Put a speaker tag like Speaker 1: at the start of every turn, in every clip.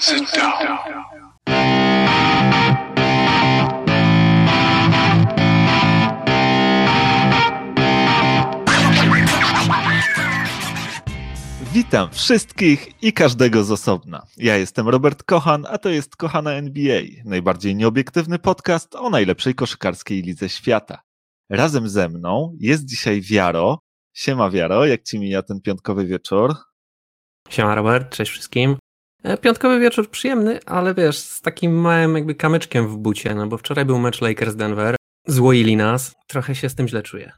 Speaker 1: Sit down.
Speaker 2: Witam wszystkich i każdego z osobna. Ja jestem Robert Kochan, a to jest Kochana NBA, najbardziej nieobiektywny podcast o najlepszej koszykarskiej lidze świata. Razem ze mną jest dzisiaj Wiaro. Siema Wiaro, jak ci mija ten piątkowy wieczór?
Speaker 3: Siema Robert, cześć wszystkim. E, Piątkowy wieczór przyjemny, ale wiesz, z takim małym jakby kamyczkiem w bucie, no bo wczoraj był mecz Lakers-Denver, złoili nas, trochę się z tym źle czuję.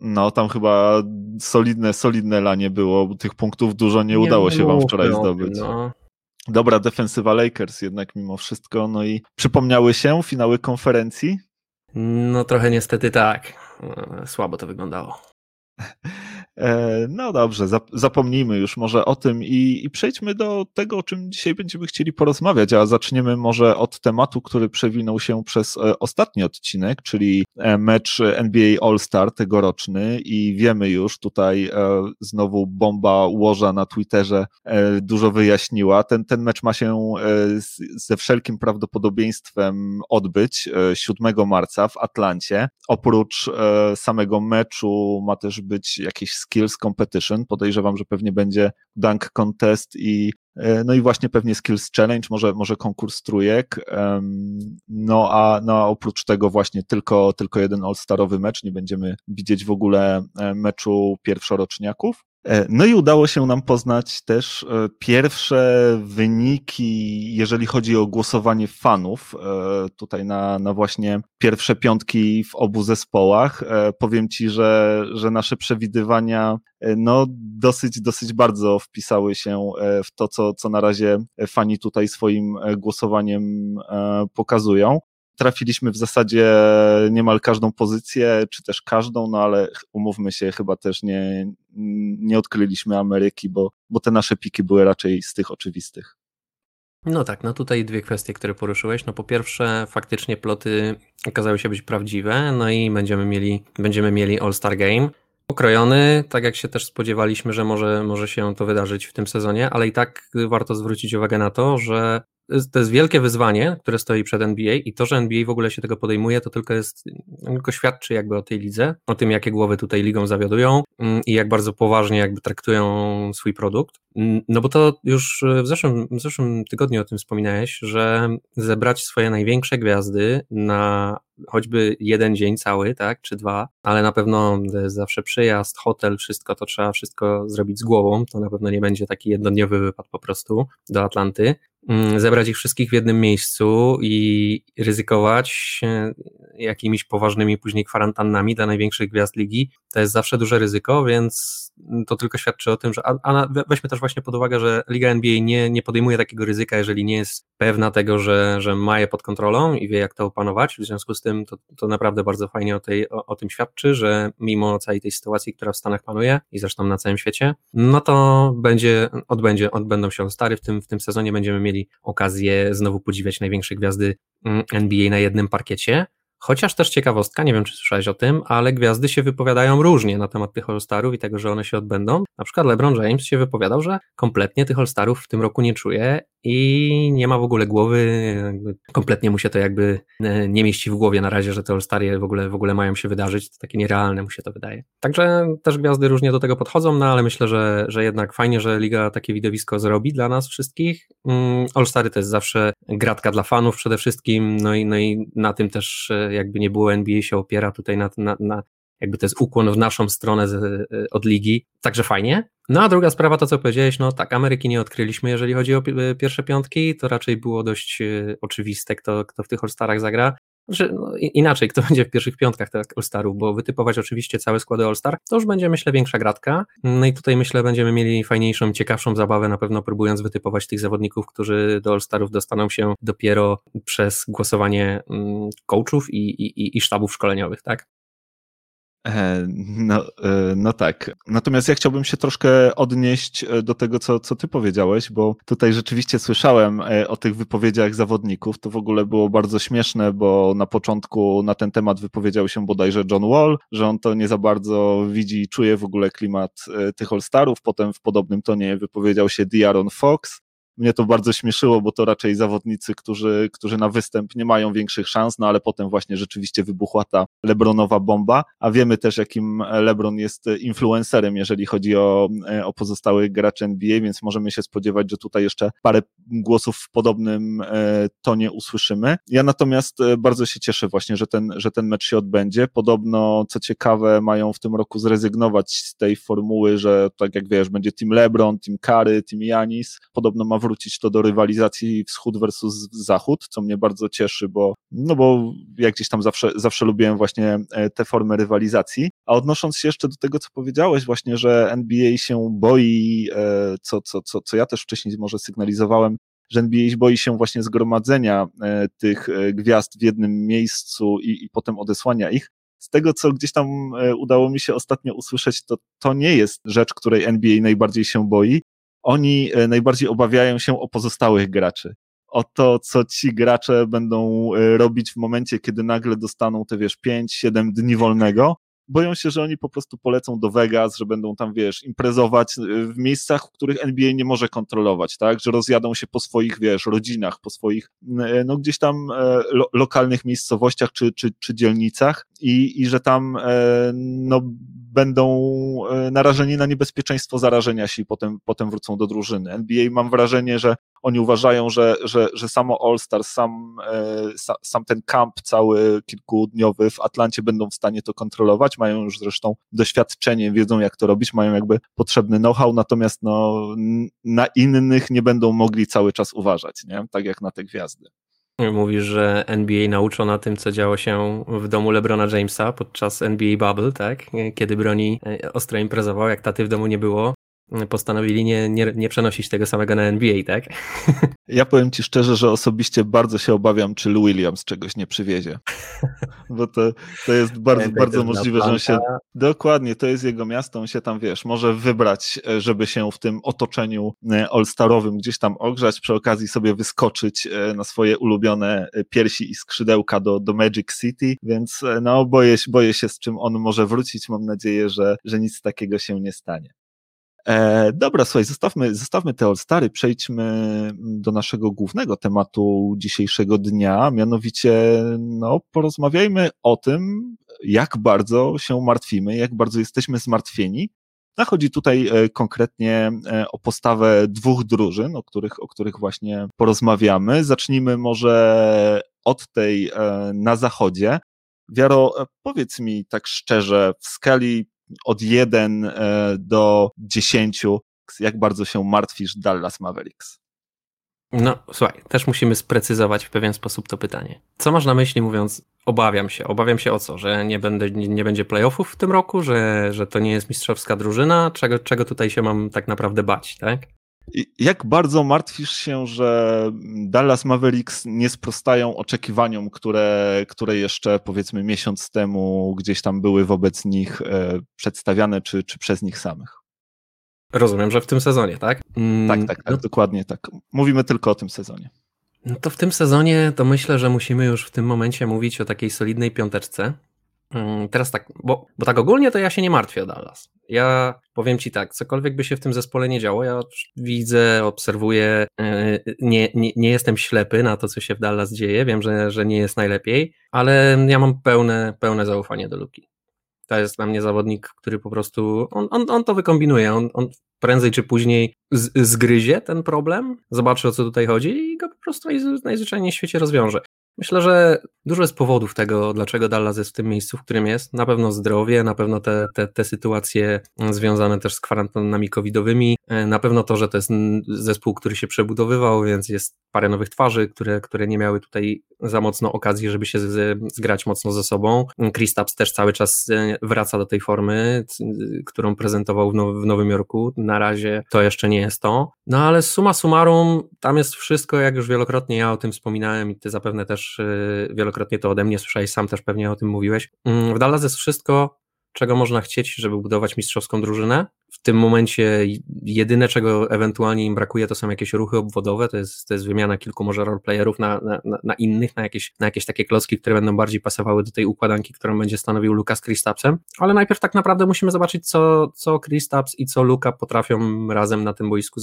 Speaker 2: No, tam chyba solidne, solidne lanie było, tych punktów dużo nie, udało się wam wczoraj zdobyć.
Speaker 3: No.
Speaker 2: Dobra defensywa Lakers jednak mimo wszystko, no i przypomniały się finały konferencji?
Speaker 3: no trochę niestety tak, E, słabo to wyglądało.
Speaker 2: E, No dobrze, zap- zapomnijmy już może o tym i, i przejdźmy do tego, o czym dzisiaj będziemy chcieli porozmawiać, a zaczniemy może od tematu, który przewinął się przez e, ostatni odcinek, czyli e, mecz NBA All-Star tegoroczny i wiemy już, tutaj znowu bomba łoża na Twitterze dużo wyjaśniła. Ten, ten mecz ma się ze wszelkim prawdopodobieństwem odbyć e, 7 marca w Atlancie. Oprócz samego meczu ma też być jakieś skills competition. Podejrzewam, że pewnie będzie dunk contest i e, no i właśnie pewnie skills challenge, może, może konkurs trójek. No a, no a oprócz tego właśnie tylko, tylko jeden all-starowy mecz. Nie będziemy widzieć w ogóle e, meczu pierwszoroczniaków. E, No i udało się nam poznać też e, pierwsze wyniki, jeżeli chodzi o głosowanie fanów, e, tutaj na, na właśnie pierwsze piątki w obu zespołach. Powiem Ci, że, że nasze przewidywania no, dosyć, dosyć bardzo wpisały się w to, co, co na razie fani tutaj swoim głosowaniem pokazują trafiliśmy w zasadzie niemal każdą pozycję, czy też każdą, no ale umówmy się, chyba też nie, nie odkryliśmy Ameryki, bo, bo te nasze piki były raczej z tych oczywistych.
Speaker 3: No tak, no tutaj dwie kwestie, które poruszyłeś. No po pierwsze, faktycznie ploty okazały się być prawdziwe, no i będziemy mieli, będziemy mieli All-Star Game. Okrojony, tak jak się też spodziewaliśmy, że może, może się to wydarzyć w tym sezonie, ale i tak warto zwrócić uwagę na to, że to jest wielkie wyzwanie, które stoi przed NBA i to, że NBA w ogóle się tego podejmuje, to tylko jest, tylko świadczy jakby o tej lidze, o tym, jakie głowy tutaj ligą zawiodują mm, i jak bardzo poważnie jakby traktują swój produkt. No bo to już w zeszłym, w zeszłym tygodniu o tym wspominałeś, że zebrać swoje największe gwiazdy na choćby jeden dzień cały, tak, czy dwa, ale na pewno zawsze przyjazd, hotel, wszystko to trzeba wszystko zrobić z głową, to na pewno nie będzie taki jednodniowy wypad po prostu do Atlanty. Mm, Zebrać ich wszystkich w jednym miejscu i ryzykować e, jakimiś poważnymi później kwarantannami dla największych gwiazd ligi, to jest zawsze duże ryzyko, więc to tylko świadczy o tym, że a, a weźmy też właśnie pod uwagę, że Liga NBA nie, nie podejmuje takiego ryzyka, jeżeli nie jest pewna tego, że, że ma je pod kontrolą i wie jak to opanować, w związku z tym to, to naprawdę bardzo fajnie o, tej, o, o tym świadczy, że mimo całej tej sytuacji, która w Stanach panuje i zresztą na całym świecie, no to będzie, odbędzie, odbędą się stary w tym, w tym sezonie, będziemy mieli okazję znowu podziwiać największe gwiazdy mm, NBA na jednym parkiecie. Chociaż też ciekawostka, nie wiem czy słyszałeś o tym, ale gwiazdy się wypowiadają różnie na temat tych All-Starów i tego, że one się odbędą. Na przykład LeBron James się wypowiadał, że kompletnie tych All-Starów w tym roku nie czuje i nie ma w ogóle głowy, kompletnie mu się to jakby e, nie mieści w głowie na razie, że te All-Stary w ogóle, w ogóle mają się wydarzyć, to takie nierealne mu się to wydaje. Także też gwiazdy różnie do tego podchodzą, no ale myślę, że, że jednak fajnie, że Liga takie widowisko zrobi dla nas wszystkich. Mm, All-Stary to jest zawsze gratka dla fanów przede wszystkim, no i, no i na tym też e, jakby nie było NBA się opiera tutaj na, na, na jakby to jest ukłon w naszą stronę z, e, od ligi, także fajnie. No a druga sprawa, to co powiedziałeś, no tak, Ameryki nie odkryliśmy, jeżeli chodzi o e, pierwsze piątki, to raczej było dość e, oczywiste, kto, kto w tych All-Starach zagra. Znaczy, no, inaczej, kto będzie w pierwszych piątkach tych All-Starów, bo wytypować oczywiście całe składy All-Star, to już będzie, myślę, większa gratka. No i tutaj, myślę, będziemy mieli fajniejszą, ciekawszą zabawę, na pewno próbując wytypować tych zawodników, którzy do All-Starów dostaną się dopiero przez głosowanie mm, coachów i, i- i sztabów szkoleniowych, tak?
Speaker 2: E, No, e, no tak. Natomiast ja chciałbym się troszkę odnieść e, do tego, co, co ty powiedziałeś, bo tutaj rzeczywiście słyszałem o tych wypowiedziach zawodników. To w ogóle było bardzo śmieszne, bo na początku na ten temat wypowiedział się bodajże John Wall, że on to nie za bardzo widzi i czuje w ogóle klimat tych All-Starów. Potem w podobnym tonie wypowiedział się Diaron Fox. Mnie to bardzo śmieszyło, bo to raczej zawodnicy, którzy, którzy na występ nie mają większych szans, no ale potem właśnie rzeczywiście wybuchła ta Lebronowa bomba, a wiemy też, jakim Lebron jest influencerem, jeżeli chodzi o, o pozostałych graczy NBA, więc możemy się spodziewać, że tutaj jeszcze parę głosów w podobnym e, tonie usłyszymy. Ja natomiast e, bardzo się cieszę właśnie, że ten, że ten mecz się odbędzie. Podobno, co ciekawe, mają w tym roku zrezygnować z tej formuły, że tak jak wiesz, będzie Team LeBron, Team Curry, Team Janis. Podobno ma wrócić to do rywalizacji wschód versus zachód, co mnie bardzo cieszy, bo, no bo jak gdzieś tam zawsze, zawsze lubiłem właśnie e, te formy rywalizacji. A odnosząc się jeszcze do tego, co powiedziałeś właśnie, że NBA się boi, co, co, co, co ja też wcześniej może sygnalizowałem, że NBA boi się właśnie zgromadzenia e, tych e, gwiazd w jednym miejscu i, i potem odesłania ich. Z tego, co gdzieś tam e, udało mi się ostatnio usłyszeć, to to nie jest rzecz, której NBA najbardziej się boi. Oni najbardziej obawiają się o pozostałych graczy. O to, co ci gracze będą robić w momencie, kiedy nagle dostaną te, wiesz, 5-7 dni wolnego. Boją się, że oni po prostu polecą do Vegas, że będą tam, wiesz, imprezować y, w miejscach, w których NBA nie może kontrolować, tak, że rozjadą się po swoich, wiesz, rodzinach, po swoich, no gdzieś tam e, lo, lokalnych miejscowościach czy, czy, czy dzielnicach i, i że tam, e, no, będą e, narażeni na niebezpieczeństwo zarażenia się i potem, potem wrócą do drużyny. NBA mam wrażenie, że oni uważają, że, że, że samo All-Star, sam, e, sam ten kamp cały kilkudniowy w Atlancie będą w stanie to kontrolować, mają już zresztą doświadczenie, wiedzą jak to robić, mają jakby potrzebny know-how, natomiast no, na innych nie będą mogli cały czas uważać, nie? tak jak na te gwiazdy.
Speaker 3: Mówisz, że NBA nauczo na tym, co działo się w domu LeBrona Jamesa podczas NBA Bubble, tak? Kiedy broni e, ostro imprezował, jak taty w domu nie było, postanowili nie, nie, nie przenosić tego samego na NBA, tak?
Speaker 2: Ja powiem Ci szczerze, że osobiście bardzo się obawiam, czy Lou Williams czegoś nie przywiezie. Bo to, to jest bardzo, bardzo możliwe, że on się. Dokładnie, to jest jego miasto, on się tam wiesz, może wybrać, e, żeby się w tym otoczeniu e, all-starowym gdzieś tam ogrzać, przy okazji sobie wyskoczyć e, na swoje ulubione piersi i skrzydełka do, do Magic City, więc no boję, boję się, z czym on może wrócić. Mam nadzieję, że, że nic takiego się nie stanie. E, dobra, słuchaj, zostawmy, zostawmy te All-Stary, przejdźmy do naszego głównego tematu dzisiejszego dnia, mianowicie no, porozmawiajmy o tym, jak bardzo się martwimy, jak bardzo jesteśmy zmartwieni. No, chodzi tutaj e, konkretnie e, o postawę dwóch drużyn, o których, o których właśnie porozmawiamy. Zacznijmy może od tej e, na zachodzie. Wiaro, powiedz mi tak szczerze, w skali od 1 e, do 10, jak bardzo się martwisz Dallas Mavericks?
Speaker 3: No, słuchaj, też musimy sprecyzować w pewien sposób to pytanie. Co masz na myśli mówiąc, obawiam się? Obawiam się o co? Że nie, będę, nie, będzie playoffów w tym roku? Że, że to nie jest mistrzowska drużyna? Czego, czego tutaj się mam tak naprawdę bać, tak?
Speaker 2: Jak bardzo martwisz się, że Dallas Mavericks nie sprostają oczekiwaniom, które, które jeszcze powiedzmy miesiąc temu gdzieś tam były wobec nich e, przedstawiane, czy, czy przez nich samych?
Speaker 3: Rozumiem, że w tym sezonie, tak?
Speaker 2: Mm, tak, tak, tak, no, dokładnie tak. Mówimy tylko o tym sezonie.
Speaker 3: No to w tym sezonie to myślę, że musimy już w tym momencie mówić o takiej solidnej piąteczce. Mm, teraz tak, bo, bo tak ogólnie to ja się nie martwię o Dallas. Ja powiem Ci tak, cokolwiek by się w tym zespole nie działo, ja widzę, obserwuję, e, nie, nie, nie jestem ślepy na to, co się w Dallas dzieje, wiem, że, że nie jest najlepiej, ale ja mam pełne, pełne zaufanie do Luki. To jest dla mnie zawodnik, który po prostu, on, on, on to wykombinuje, on, on prędzej czy później z, zgryzie ten problem, zobaczy o co tutaj chodzi i go po prostu najzwyczajniej w świecie rozwiąże. Myślę, że dużo jest powodów tego, dlaczego Dallas jest w tym miejscu, w którym jest. Na pewno zdrowie, na pewno te, te, te sytuacje związane też z kwarantannami covidowymi, e, na pewno to, że to jest zespół, który się przebudowywał, więc jest parę nowych twarzy, które, które nie miały tutaj za mocno okazji, żeby się z, zgrać mocno ze sobą. Kristaps też cały czas e, wraca do tej formy, którą prezentował w, now, w Nowym Jorku. Na razie to jeszcze nie jest to. No ale suma summarum, tam jest wszystko, jak już wielokrotnie ja o tym wspominałem i ty zapewne też e, wielokrotnie to ode mnie słyszałeś, sam też pewnie o tym mówiłeś. Mm, w Dallas jest wszystko, czego można chcieć, żeby budować mistrzowską drużynę. W tym momencie jedyne, czego ewentualnie im brakuje, to są jakieś ruchy obwodowe, to jest, to jest wymiana kilku może roleplayerów na, na, na innych, na jakieś, na jakieś takie klocki, które będą bardziej pasowały do tej układanki, którą będzie stanowił Luka z Kristapsem, ale najpierw tak naprawdę musimy zobaczyć, co, co Kristaps i co Luka potrafią razem na tym boisku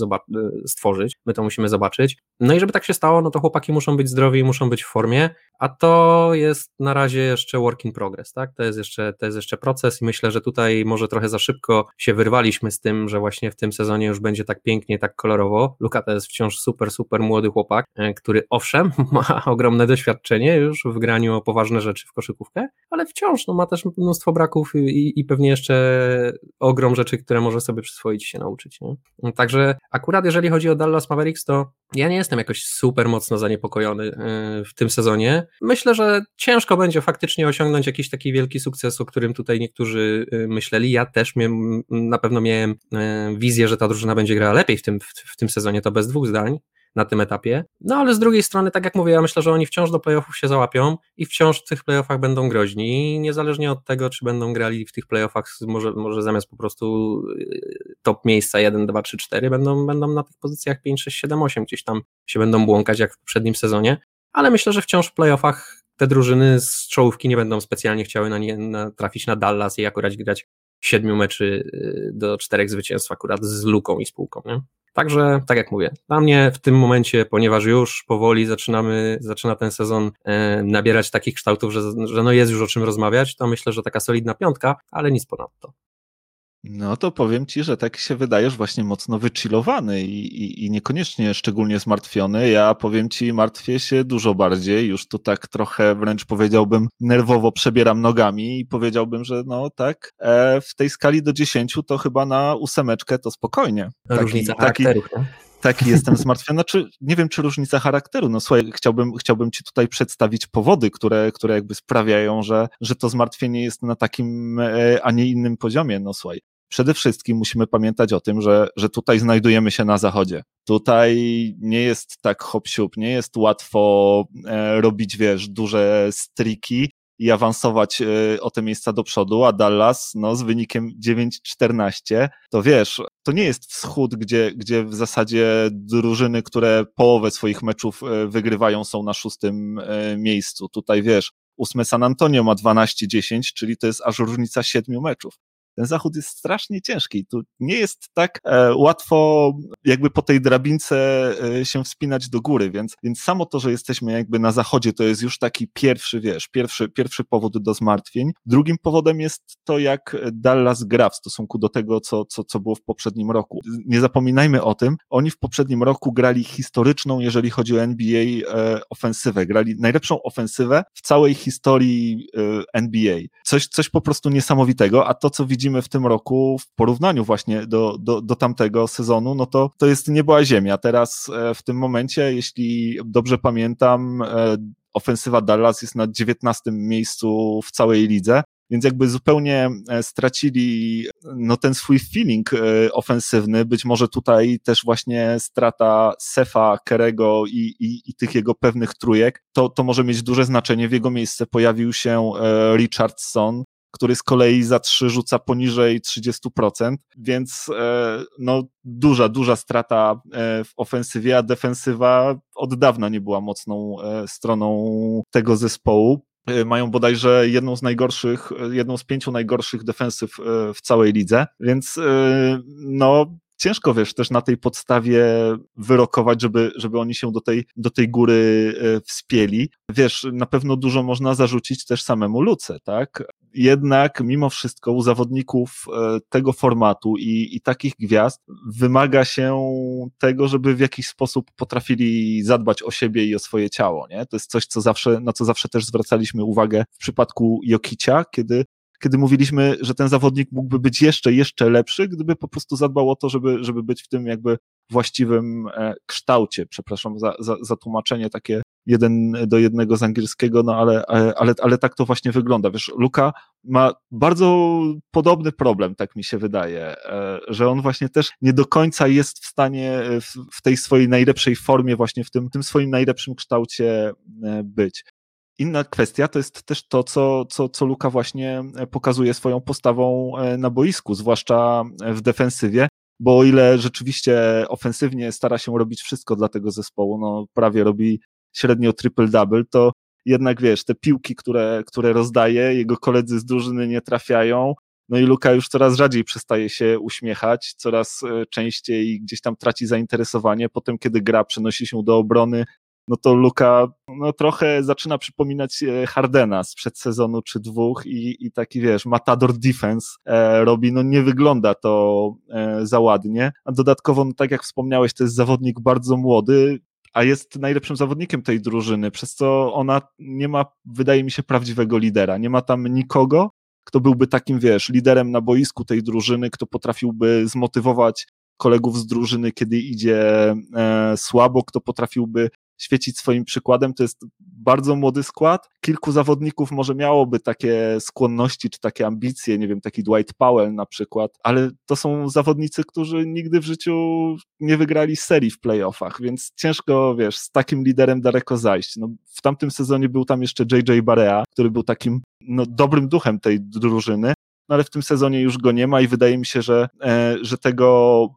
Speaker 3: stworzyć. My to musimy zobaczyć. No i żeby tak się stało, no to chłopaki muszą być zdrowi i muszą być w formie, a to jest na razie jeszcze work in progress, tak? To jest jeszcze, to jest jeszcze proces i myślę, że tutaj może trochę za szybko się wyrwaliśmy z tym, że właśnie w tym sezonie już będzie tak pięknie, tak kolorowo. Luka to jest wciąż super, super młody chłopak, e, który owszem, ma ogromne doświadczenie już w graniu o poważne rzeczy w koszykówkę, ale wciąż no, ma też mnóstwo braków i, i pewnie jeszcze ogrom rzeczy, które może sobie przyswoić się nauczyć. Nie? Także akurat jeżeli chodzi o Dallas Mavericks, to ja nie jestem jakoś super mocno zaniepokojony e, w tym sezonie. Myślę, że ciężko będzie faktycznie osiągnąć jakiś taki wielki sukces, o którym tutaj niektórzy e, myśleli. Ja też miałem, na pewno miałem e, wizję, że ta drużyna będzie grała lepiej w tym, w, w tym sezonie, to bez dwóch zdań na tym etapie. No ale z drugiej strony, tak jak mówię, ja myślę, że oni wciąż do playoffów się załapią i wciąż w tych playoffach będą groźni. Niezależnie od tego, czy będą grali w tych playoffach, może, może zamiast po prostu y, top miejsca 1, 2, 3, 4, będą, będą na tych pozycjach 5, 6, 7, 8 gdzieś tam się będą błąkać jak w poprzednim sezonie. Ale myślę, że wciąż w playoffach te drużyny z czołówki nie będą specjalnie chciały na nie na, trafić na Dallas i akurat grać siedmiu meczy y, do czterech zwycięstw akurat z luką i spółką. Nie? Także, tak jak mówię, dla mnie w tym momencie, ponieważ już powoli zaczynamy, zaczyna ten sezon e, nabierać takich kształtów, że, że no jest już o czym rozmawiać, to myślę, że taka solidna piątka, ale nic ponadto.
Speaker 2: No to powiem ci, że tak się wydajesz właśnie mocno wychillowany i, i, i, niekoniecznie szczególnie zmartwiony. Ja powiem ci, martwię się dużo bardziej. Już tu tak trochę wręcz powiedziałbym nerwowo przebieram nogami i powiedziałbym, że no tak, e, w tej skali do 10 to chyba na ósemeczkę to spokojnie.
Speaker 3: Taki, Różnica charakterów, taki,
Speaker 2: taki jestem zmartwiony. Znaczy, nie wiem, czy różnica charakteru. No słuchaj, chciałbym, chciałbym ci tutaj przedstawić powody, które, które jakby sprawiają, że, że to zmartwienie jest na takim, e, a nie innym poziomie. No słuchaj, przede wszystkim musimy pamiętać o tym, że, że tutaj znajdujemy się na zachodzie. Tutaj nie jest tak hop nie jest łatwo e, robić, wiesz, duże striki i awansować e, o te miejsca do przodu, a Dallas no, z wynikiem 9-14, to wiesz, to nie jest wschód, gdzie, gdzie w zasadzie drużyny, które połowę swoich meczów e, wygrywają, są na szóstym miejscu. Tutaj wiesz, ósme San Antonio ma 12-10, czyli to jest aż różnica siedmiu meczów ten zachód jest strasznie ciężki. Tu nie jest tak e, łatwo jakby po tej drabince e, się wspinać do góry, więc, więc samo to, że jesteśmy jakby na zachodzie, to jest już taki pierwszy, wiesz, pierwszy, pierwszy powód do zmartwień. Drugim powodem jest to, jak Dallas gra w stosunku do tego, co, co, co było w poprzednim roku. Nie zapominajmy o tym, oni w poprzednim roku grali historyczną, jeżeli chodzi o NBA e, ofensywę. Grali najlepszą ofensywę w całej historii e, NBA. Coś, coś po prostu niesamowitego, a to, co widzimy widzimy w tym roku w porównaniu właśnie do, do, do tamtego sezonu, no to to jest niebła ziemia. Teraz e, w tym momencie, jeśli dobrze pamiętam, e, ofensywa Dallas jest na 19 miejscu w całej lidze, więc jakby zupełnie e, stracili no, ten swój feeling ofensywny. Być może tutaj też właśnie strata Sefa, Kerego i, i, i tych jego pewnych trójek, to, to może mieć duże znaczenie. W jego miejsce pojawił się Richardson, który z kolei za trzy rzuca poniżej 30%, więc e, no, duża, duża strata e, w ofensywie, a defensywa od dawna nie była mocną e, stroną tego zespołu mają bodajże jedną z najgorszych, jedną z pięciu najgorszych defensyw w całej lidze, więc no ciężko, wiesz, też na tej podstawie wyrokować, żeby, żeby oni się do tej, do tej góry wspieli. Wiesz, na pewno dużo można zarzucić też samemu Luce, tak? Jednak mimo wszystko u zawodników e, tego formatu i, i takich gwiazd wymaga się tego, żeby w jakiś sposób potrafili zadbać o siebie i o swoje ciało. Nie? To jest coś, co zawsze, na co zawsze też zwracaliśmy uwagę w przypadku Jokicia, kiedy kiedy mówiliśmy, że ten zawodnik mógłby być jeszcze, jeszcze lepszy, gdyby po prostu zadbał o to, żeby, żeby być w tym jakby właściwym e, kształcie. Przepraszam za, za, za tłumaczenie takie jeden do jednego z angielskiego, no ale, e, ale, ale tak to właśnie wygląda. Wiesz, Luka ma bardzo podobny problem, tak mi się wydaje, e, że on właśnie też nie do końca jest w stanie w, w tej swojej najlepszej formie, właśnie w tym, tym swoim najlepszym kształcie być. Inna kwestia to jest też to, co, co, co Luka właśnie pokazuje swoją postawą na boisku, zwłaszcza w defensywie, bo o ile rzeczywiście ofensywnie stara się robić wszystko dla tego zespołu, no prawie robi średnio triple-double, to jednak wiesz, te piłki, które, które rozdaje, jego koledzy z drużyny nie trafiają, no i Luka już coraz rzadziej przestaje się uśmiechać, coraz e, częściej gdzieś tam traci zainteresowanie. Potem, kiedy gra przenosi się do obrony, no to Luka no, trochę zaczyna przypominać e, Hardena sprzed sezonu czy dwóch i, i taki wiesz, matador defense e, robi, no nie wygląda to e, za ładnie, a dodatkowo, no, tak jak wspomniałeś, to jest zawodnik bardzo młody, a jest najlepszym zawodnikiem tej drużyny, przez co ona nie ma, wydaje mi się, prawdziwego lidera. Nie ma tam nikogo, kto byłby takim, wiesz, liderem na boisku tej drużyny, kto potrafiłby zmotywować kolegów z drużyny, kiedy idzie e, słabo, kto potrafiłby świecić swoim przykładem. To jest bardzo młody skład. Kilku zawodników może miałoby takie skłonności czy takie ambicje, nie wiem, taki Dwight Powell na przykład, ale to są zawodnicy, którzy nigdy w życiu nie wygrali serii w playoffach, więc ciężko, wiesz, z takim liderem daleko zajść. No, w tamtym sezonie był tam jeszcze JJ Barea, który był takim no, dobrym duchem tej drużyny, no ale w tym sezonie już go nie ma i wydaje mi się, że, e, że tego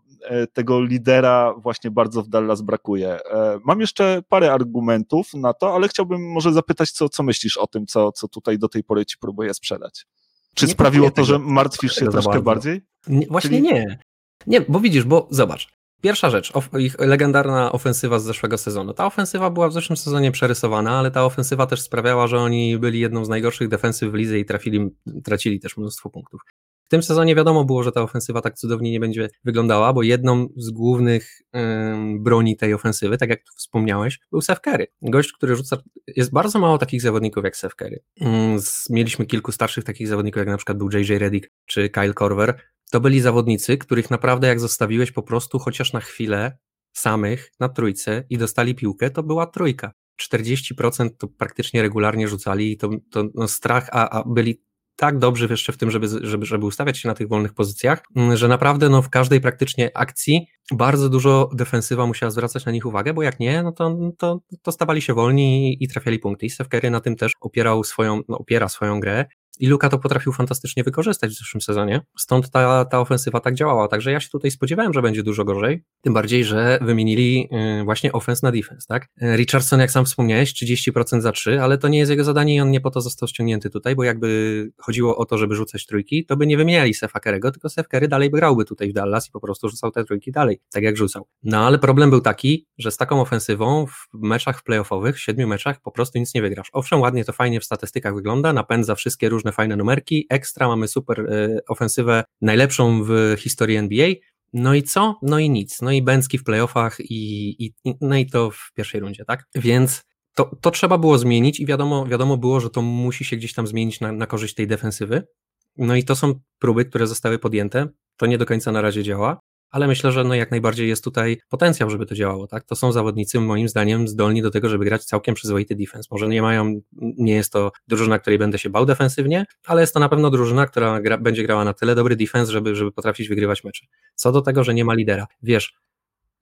Speaker 2: tego lidera właśnie bardzo w Dallas brakuje. E, mam jeszcze parę argumentów na to, ale chciałbym może zapytać, co, co myślisz o tym, co, co tutaj do tej pory ci próbuję sprzedać. Czy nie sprawiło to, że martwisz się troszkę bardziej?
Speaker 3: Nie, właśnie Czyli... nie. Nie, bo widzisz, bo zobacz. Pierwsza rzecz, ich legendarna ofensywa z zeszłego sezonu. Ta ofensywa była w zeszłym sezonie przerysowana, ale ta ofensywa też sprawiała, że oni byli jedną z najgorszych defensyw w lidze i trafili, tracili też mnóstwo punktów. W tym sezonie wiadomo było, że ta ofensywa tak cudownie nie będzie wyglądała, bo jedną z głównych ym, broni tej ofensywy, tak jak tu wspomniałeś, był Seth Curry. Gość, który rzuca, jest bardzo mało takich zawodników jak Seth Curry. Ym, mieliśmy kilku starszych takich zawodników, jak na przykład był JJ Redick czy Kyle Korver. To byli zawodnicy, których naprawdę jak zostawiłeś po prostu chociaż na chwilę samych na trójce i dostali piłkę, to była trójka. 40% to praktycznie regularnie rzucali i to, to no strach, a, a byli tak dobrzy jeszcze w tym, żeby, żeby, żeby ustawiać się na tych wolnych pozycjach, mm, że naprawdę no, w każdej praktycznie akcji bardzo dużo defensywa musiała zwracać na nich uwagę, bo jak nie, no to, to, to stawali się wolni i, i trafiali punkty. I Steph Curry na tym też opierał swoją, no, opiera swoją grę i Luka to potrafił fantastycznie wykorzystać w zeszłym sezonie, stąd ta, ta ofensywa tak działała. Także ja się tutaj spodziewałem, że będzie dużo gorzej, tym bardziej, że wymienili y, właśnie offense na defense, tak? Y, Richardson, jak sam wspomniałeś, 30% za 3, ale to nie jest jego zadanie i on nie po to został ściągnięty tutaj, bo jakby chodziło o to, żeby rzucać trójki, to by nie wymieniali Sefa Kerego, tylko Sef dalej by grałby tutaj w Dallas i po prostu rzucał te trójki dalej, tak jak rzucał. No ale problem był taki, że z taką ofensywą w meczach playoffowych, w siedmiu meczach po prostu nic nie wygrasz. Owszem, ładnie to fajnie w statystykach wygląda, napędza wszystkie różne fajne numerki, ekstra, mamy super y, ofensywę, najlepszą w historii NBA, no i co? No i nic. No i Bęcki w playoffach i, i, no i to w pierwszej rundzie, tak? Więc to, to trzeba było zmienić i wiadomo, wiadomo było, że to musi się gdzieś tam zmienić na, na korzyść tej defensywy. No i to są próby, które zostały podjęte. To nie do końca na razie działa ale myślę, że no jak najbardziej jest tutaj potencjał, żeby to działało, tak? To są zawodnicy moim zdaniem zdolni do tego, żeby grać całkiem przyzwoity defense. Może nie mają, nie jest to drużyna, której będę się bał defensywnie, ale jest to na pewno drużyna, która gra, będzie grała na tyle dobry defense, żeby, żeby potrafić wygrywać mecze. Co do tego, że nie ma lidera. Wiesz,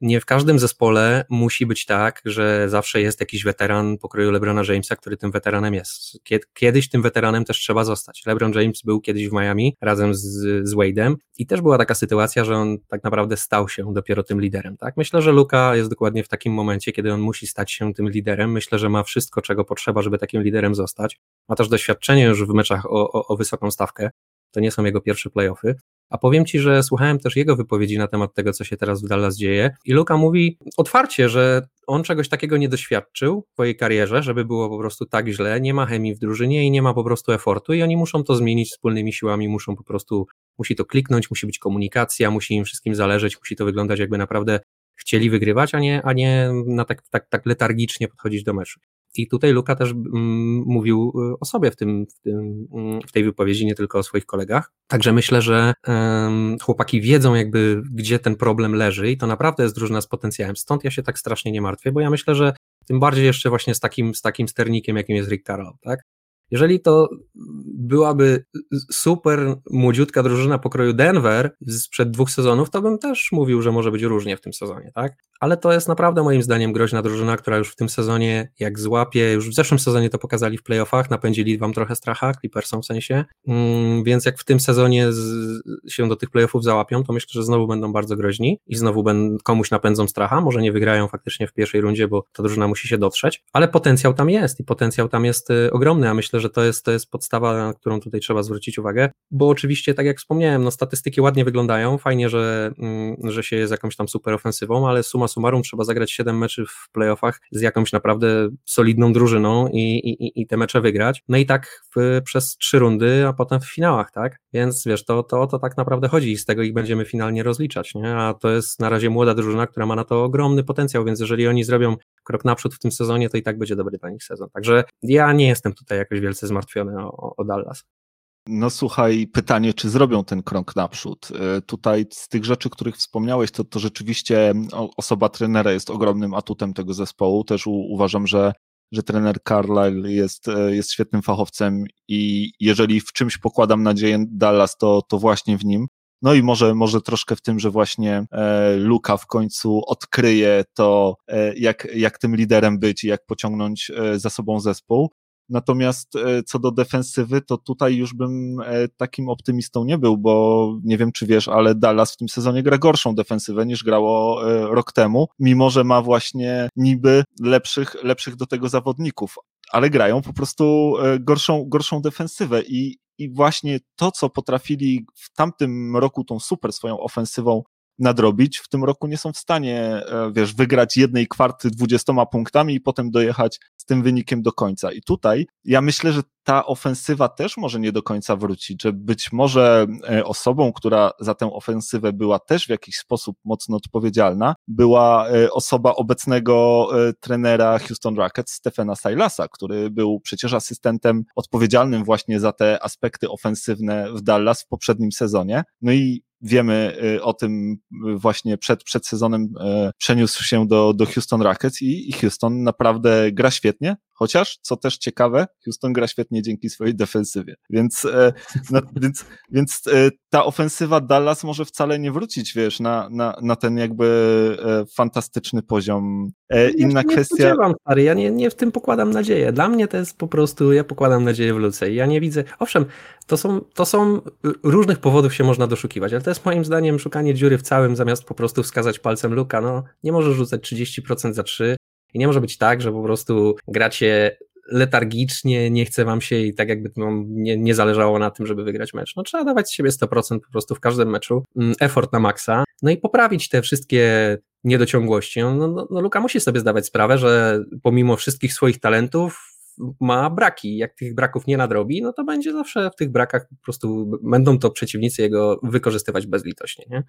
Speaker 3: nie w każdym zespole musi być tak, że zawsze jest jakiś weteran pokroju LeBrona Jamesa, który tym weteranem jest. Kiedyś tym weteranem też trzeba zostać. LeBron James był kiedyś w Miami razem z, z Wade'em i też była taka sytuacja, że on tak naprawdę stał się dopiero tym liderem. Tak? Myślę, że Luka jest dokładnie w takim momencie, kiedy on musi stać się tym liderem. Myślę, że ma wszystko, czego potrzeba, żeby takim liderem zostać. Ma też doświadczenie już w meczach o, o, o wysoką stawkę. To nie są jego pierwsze playoffy. A powiem Ci, że słuchałem też jego wypowiedzi na temat tego, co się teraz w Dallas dzieje i Luka mówi otwarcie, że on czegoś takiego nie doświadczył w swojej karierze, żeby było po prostu tak źle, nie ma chemii w drużynie i nie ma po prostu efortu i oni muszą to zmienić wspólnymi siłami, muszą po prostu, musi to kliknąć, musi być komunikacja, musi im wszystkim zależeć, musi to wyglądać jakby naprawdę chcieli wygrywać, a nie, a nie na tak, tak, tak letargicznie podchodzić do meczu. I tutaj Luka też mm, mówił y, o sobie w, tym, w, tym, mm, w tej wypowiedzi, nie tylko o swoich kolegach. Także myślę, że chłopaki wiedzą jakby, gdzie ten problem leży i to naprawdę jest drużyna z potencjałem. Stąd ja się tak strasznie nie martwię, bo ja myślę, że tym bardziej jeszcze właśnie z takim, z takim sternikiem, jakim jest Rick Carroll, tak? Jeżeli to byłaby super młodziutka drużyna pokroju Denver sprzed dwóch sezonów, to bym też mówił, że może być różnie w tym sezonie, tak? Ale to jest naprawdę moim zdaniem groźna drużyna, która już w tym sezonie, jak złapie, już w zeszłym sezonie to pokazali w playoffach, napędzili wam trochę stracha, Clippersom w sensie, mm, więc jak w tym sezonie z, się do tych playoffów załapią, to myślę, że znowu będą bardzo groźni i znowu ben, komuś napędzą stracha, może nie wygrają faktycznie w pierwszej rundzie, bo ta drużyna musi się dotrzeć, ale potencjał tam jest i potencjał tam jest y, ogromny, a myślę, że to jest, to jest podstawa, na którą tutaj trzeba zwrócić uwagę, bo oczywiście, tak jak wspomniałem, no statystyki ładnie wyglądają, fajnie, że, mm, że się jest jakąś tam super ofensywą, ale suma summarum trzeba zagrać 7 meczy w playoffach z jakąś naprawdę solidną drużyną i, i, i te mecze wygrać, no i tak w, przez trzy rundy, a potem w finałach, tak? Więc wiesz, to, to, to tak naprawdę chodzi i z tego ich będziemy finalnie rozliczać, nie? A to jest na razie młoda drużyna, która ma na to ogromny potencjał, więc jeżeli oni zrobią krok naprzód w tym sezonie, to i tak będzie dobry dla nich sezon. Także ja nie jestem tutaj jakoś wielce zmartwiony o, o Dallas.
Speaker 2: No słuchaj, pytanie, czy zrobią ten krok naprzód? E, tutaj z tych rzeczy, których wspomniałeś, to, to rzeczywiście osoba trenera jest ogromnym atutem tego zespołu. Też u, uważam, że, że trener Carlisle jest, e, jest świetnym fachowcem i jeżeli w czymś pokładam nadzieję Dallas, to, to właśnie w nim. No i może, może troszkę w tym, że właśnie e, Luka w końcu odkryje to, e, jak, jak tym liderem być i jak pociągnąć e, za sobą zespół. Natomiast e, co do defensywy, to tutaj już bym e, takim optymistą nie był, bo nie wiem, czy wiesz, ale Dallas w tym sezonie gra gorszą defensywę niż grało e, rok temu, mimo że ma właśnie niby lepszych, lepszych do tego zawodników, ale grają po prostu gorszą, gorszą defensywę i, i właśnie to, co potrafili w tamtym roku tą super swoją ofensywą nadrobić. W tym roku nie są w stanie, e, wiesz, wygrać jednej kwarty dwudziestoma punktami i potem dojechać z tym wynikiem do końca. I tutaj ja myślę, że ta ofensywa też może nie do końca wrócić, że być może e, osobą, która za tę ofensywę była też w jakiś sposób mocno odpowiedzialna, była e, osoba obecnego trenera Houston Rockets, Stefana Silasa, który był przecież asystentem odpowiedzialnym właśnie za te aspekty ofensywne w Dallas w poprzednim sezonie. No i wiemy y, o tym właśnie przed, przed sezonem y, przeniósł się do, do Houston Rockets i, i Houston naprawdę gra świetnie, chociaż, co też ciekawe, Houston gra świetnie dzięki swojej defensywie. Więc, e, na, więc, więc e, ta ofensywa Dallas może wcale nie wrócić, wiesz, na, na, na ten jakby e, fantastyczny poziom. Inna
Speaker 3: ja
Speaker 2: kwestia.
Speaker 3: Nie stary, ja nie, nie w tym pokładam nadzieję. Dla mnie to jest po prostu, ja pokładam nadzieję w Luce. Ja nie widzę. Owszem, to są, to są różnych powodów się można doszukiwać, ale to jest moim zdaniem szukanie dziury w całym, zamiast po prostu wskazać palcem Luka. No, nie możesz rzucać 30% za 3, i nie może być tak, że po prostu gracie letargicznie, nie chce wam się i tak jakby nie, nie zależało na tym, żeby wygrać mecz. No trzeba dawać z siebie 100% po prostu w każdym meczu, mm, effort na maksa, no i poprawić te wszystkie niedociągłości. No, no, no Luka musi sobie zdawać sprawę, że pomimo wszystkich swoich talentów ma braki. Jak tych braków nie nadrobi, no to będzie zawsze w tych brakach po prostu będą to przeciwnicy jego wykorzystywać bezlitośnie, nie?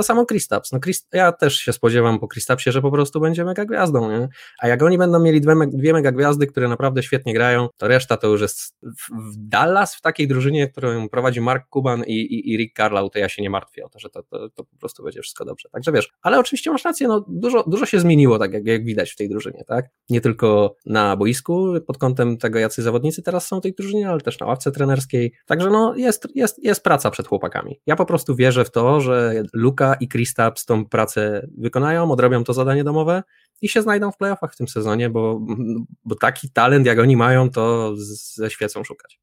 Speaker 3: To samo Kristaps. No ja też się spodziewam po Kristapsie, że po prostu będzie mega gwiazdą, nie? A jak oni będą mieli dwie, dwie mega gwiazdy, które naprawdę świetnie grają, to reszta to już jest w, w Dallas, w takiej drużynie, którą prowadzi Mark Cuban i, i, i Rick Carlisle, to ja się nie martwię o to, że to, to, to, po prostu będzie wszystko dobrze. Także wiesz, ale oczywiście masz rację, no dużo, dużo się zmieniło, tak jak, jak widać w tej drużynie, tak? Nie tylko na boisku, pod kątem tego, jacy zawodnicy teraz są w tej drużynie, ale też na ławce trenerskiej. Także no jest, jest, jest praca przed chłopakami. Ja po prostu wierzę w to, że Luka i Kristaps tą pracę wykonają, odrobią to zadanie domowe i się znajdą w playoffach w tym sezonie, bo, bo taki talent jak oni mają, to ze świecą szukać.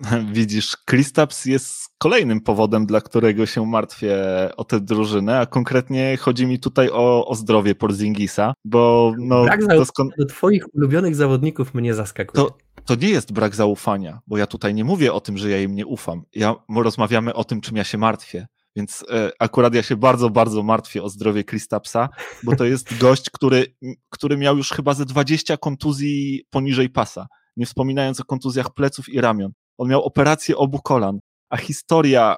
Speaker 2: Widzisz, Kristaps jest kolejnym powodem, dla którego się martwię o tę drużynę, a konkretnie chodzi mi tutaj o, o zdrowie Porzingisa, bo no...
Speaker 3: Brak doskon... do twoich ulubionych zawodników mnie zaskakuje.
Speaker 2: To, to nie jest brak zaufania, bo ja tutaj nie mówię o tym, że ja im nie ufam. Ja, rozmawiamy o tym, czym ja się martwię. Więc e, akurat ja się bardzo, bardzo martwię o zdrowie Kristapsa, bo to jest gość, który, który miał już chyba ze 20 kontuzji poniżej pasa, nie wspominając o kontuzjach pleców i ramion. On miał operację obu kolan, a historia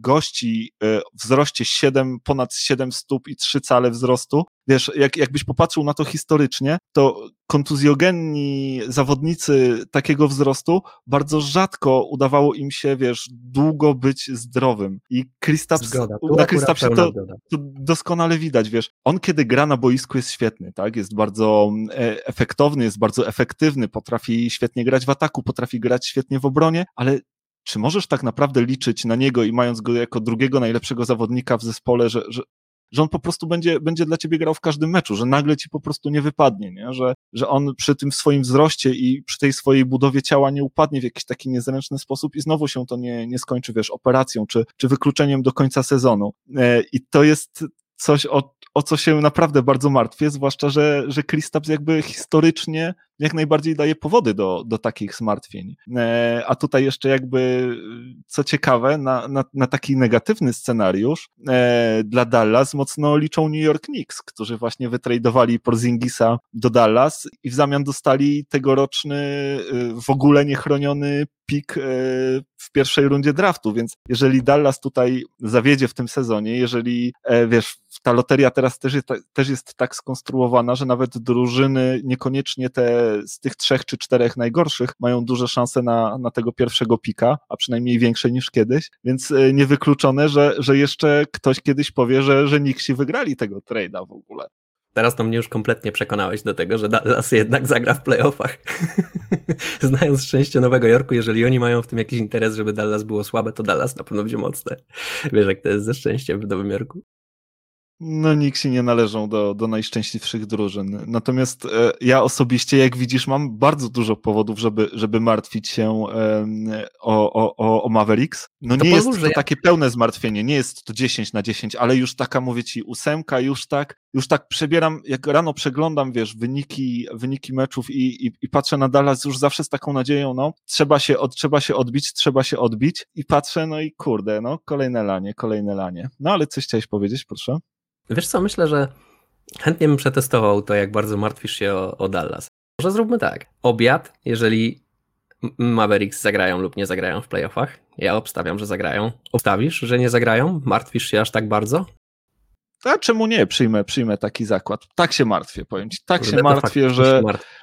Speaker 2: gości y, wzroście 7, ponad 7 stóp i 3 cale wzrostu, wiesz, jak, jakbyś popatrzył na to historycznie, to kontuzjogenni zawodnicy takiego wzrostu bardzo rzadko udawało im się, wiesz, długo być zdrowym. I Kristaps, na Kristapsie to, to doskonale widać, wiesz, on kiedy gra na boisku jest świetny, tak, jest bardzo e, efektowny, jest bardzo efektywny, potrafi świetnie grać w ataku, potrafi grać świetnie w obronie, ale czy możesz tak naprawdę liczyć na niego i mając go jako drugiego najlepszego zawodnika w zespole, że, że, że on po prostu będzie, będzie dla ciebie grał w każdym meczu, że nagle ci po prostu nie wypadnie, nie? Że, że on przy tym swoim wzroście i przy tej swojej budowie ciała nie upadnie w jakiś taki niezręczny sposób i znowu się to nie, nie skończy, wiesz, operacją czy, czy wykluczeniem do końca sezonu. E, I to jest coś, o, o co się naprawdę bardzo martwię, zwłaszcza, że, że Kristaps jakby historycznie jak najbardziej daje powody do, do takich zmartwień. E, a tutaj jeszcze jakby, co ciekawe, na, na, na taki negatywny scenariusz e, dla Dallas mocno liczą New York Knicks, którzy właśnie wytradowali Porzingisa do Dallas i w zamian dostali tegoroczny, e, w ogóle niechroniony pik w pierwszej rundzie draftu, więc jeżeli Dallas tutaj zawiedzie w tym sezonie, jeżeli, wiesz, ta loteria teraz też jest, też jest tak skonstruowana, że nawet drużyny niekoniecznie te z tych trzech czy czterech najgorszych mają duże szanse na, na tego pierwszego pika, a przynajmniej większe niż kiedyś, więc e, niewykluczone, że, że jeszcze ktoś kiedyś powie, że, że Nixi wygrali tego trade'a w ogóle.
Speaker 3: Teraz to mnie już kompletnie przekonałeś do tego, że Dallas jednak zagra w playoffach. Znając szczęście Nowego Jorku, jeżeli oni mają w tym jakiś interes, żeby Dallas było słabe, to Dallas na pewno będzie mocne. Wiesz, jak to jest ze szczęściem w Nowym Jorku.
Speaker 2: No, Nixi nie należą do, do najszczęśliwszych drużyn. Natomiast e, ja osobiście, jak widzisz, mam bardzo dużo powodów, żeby, żeby martwić się e, o, o, o Mavericks. No to nie jest to ja... takie pełne zmartwienie, nie jest to 10 na 10, ale już taka, mówię ci, ósemka, już tak, już tak przebieram, jak rano przeglądam, wiesz, wyniki, wyniki meczów i, i, i patrzę na Dallas już zawsze z taką nadzieją, no, trzeba się, od, trzeba się odbić, trzeba się odbić i patrzę, no i kurde, no, kolejne lanie, kolejne lanie. No, ale coś chciałeś powiedzieć, proszę?
Speaker 3: Wiesz co, myślę, że chętnie bym przetestował to, jak bardzo martwisz się o, o Dallas. Może zróbmy tak. Obiad, jeżeli Mavericks zagrają lub nie zagrają w playoffach. Ja obstawiam, że zagrają. Obstawisz, że nie zagrają? Martwisz się aż tak bardzo?
Speaker 2: A czemu nie? Przyjmę, przyjmę taki zakład. Tak się martwię, powiem ci. Tak się martwię, że,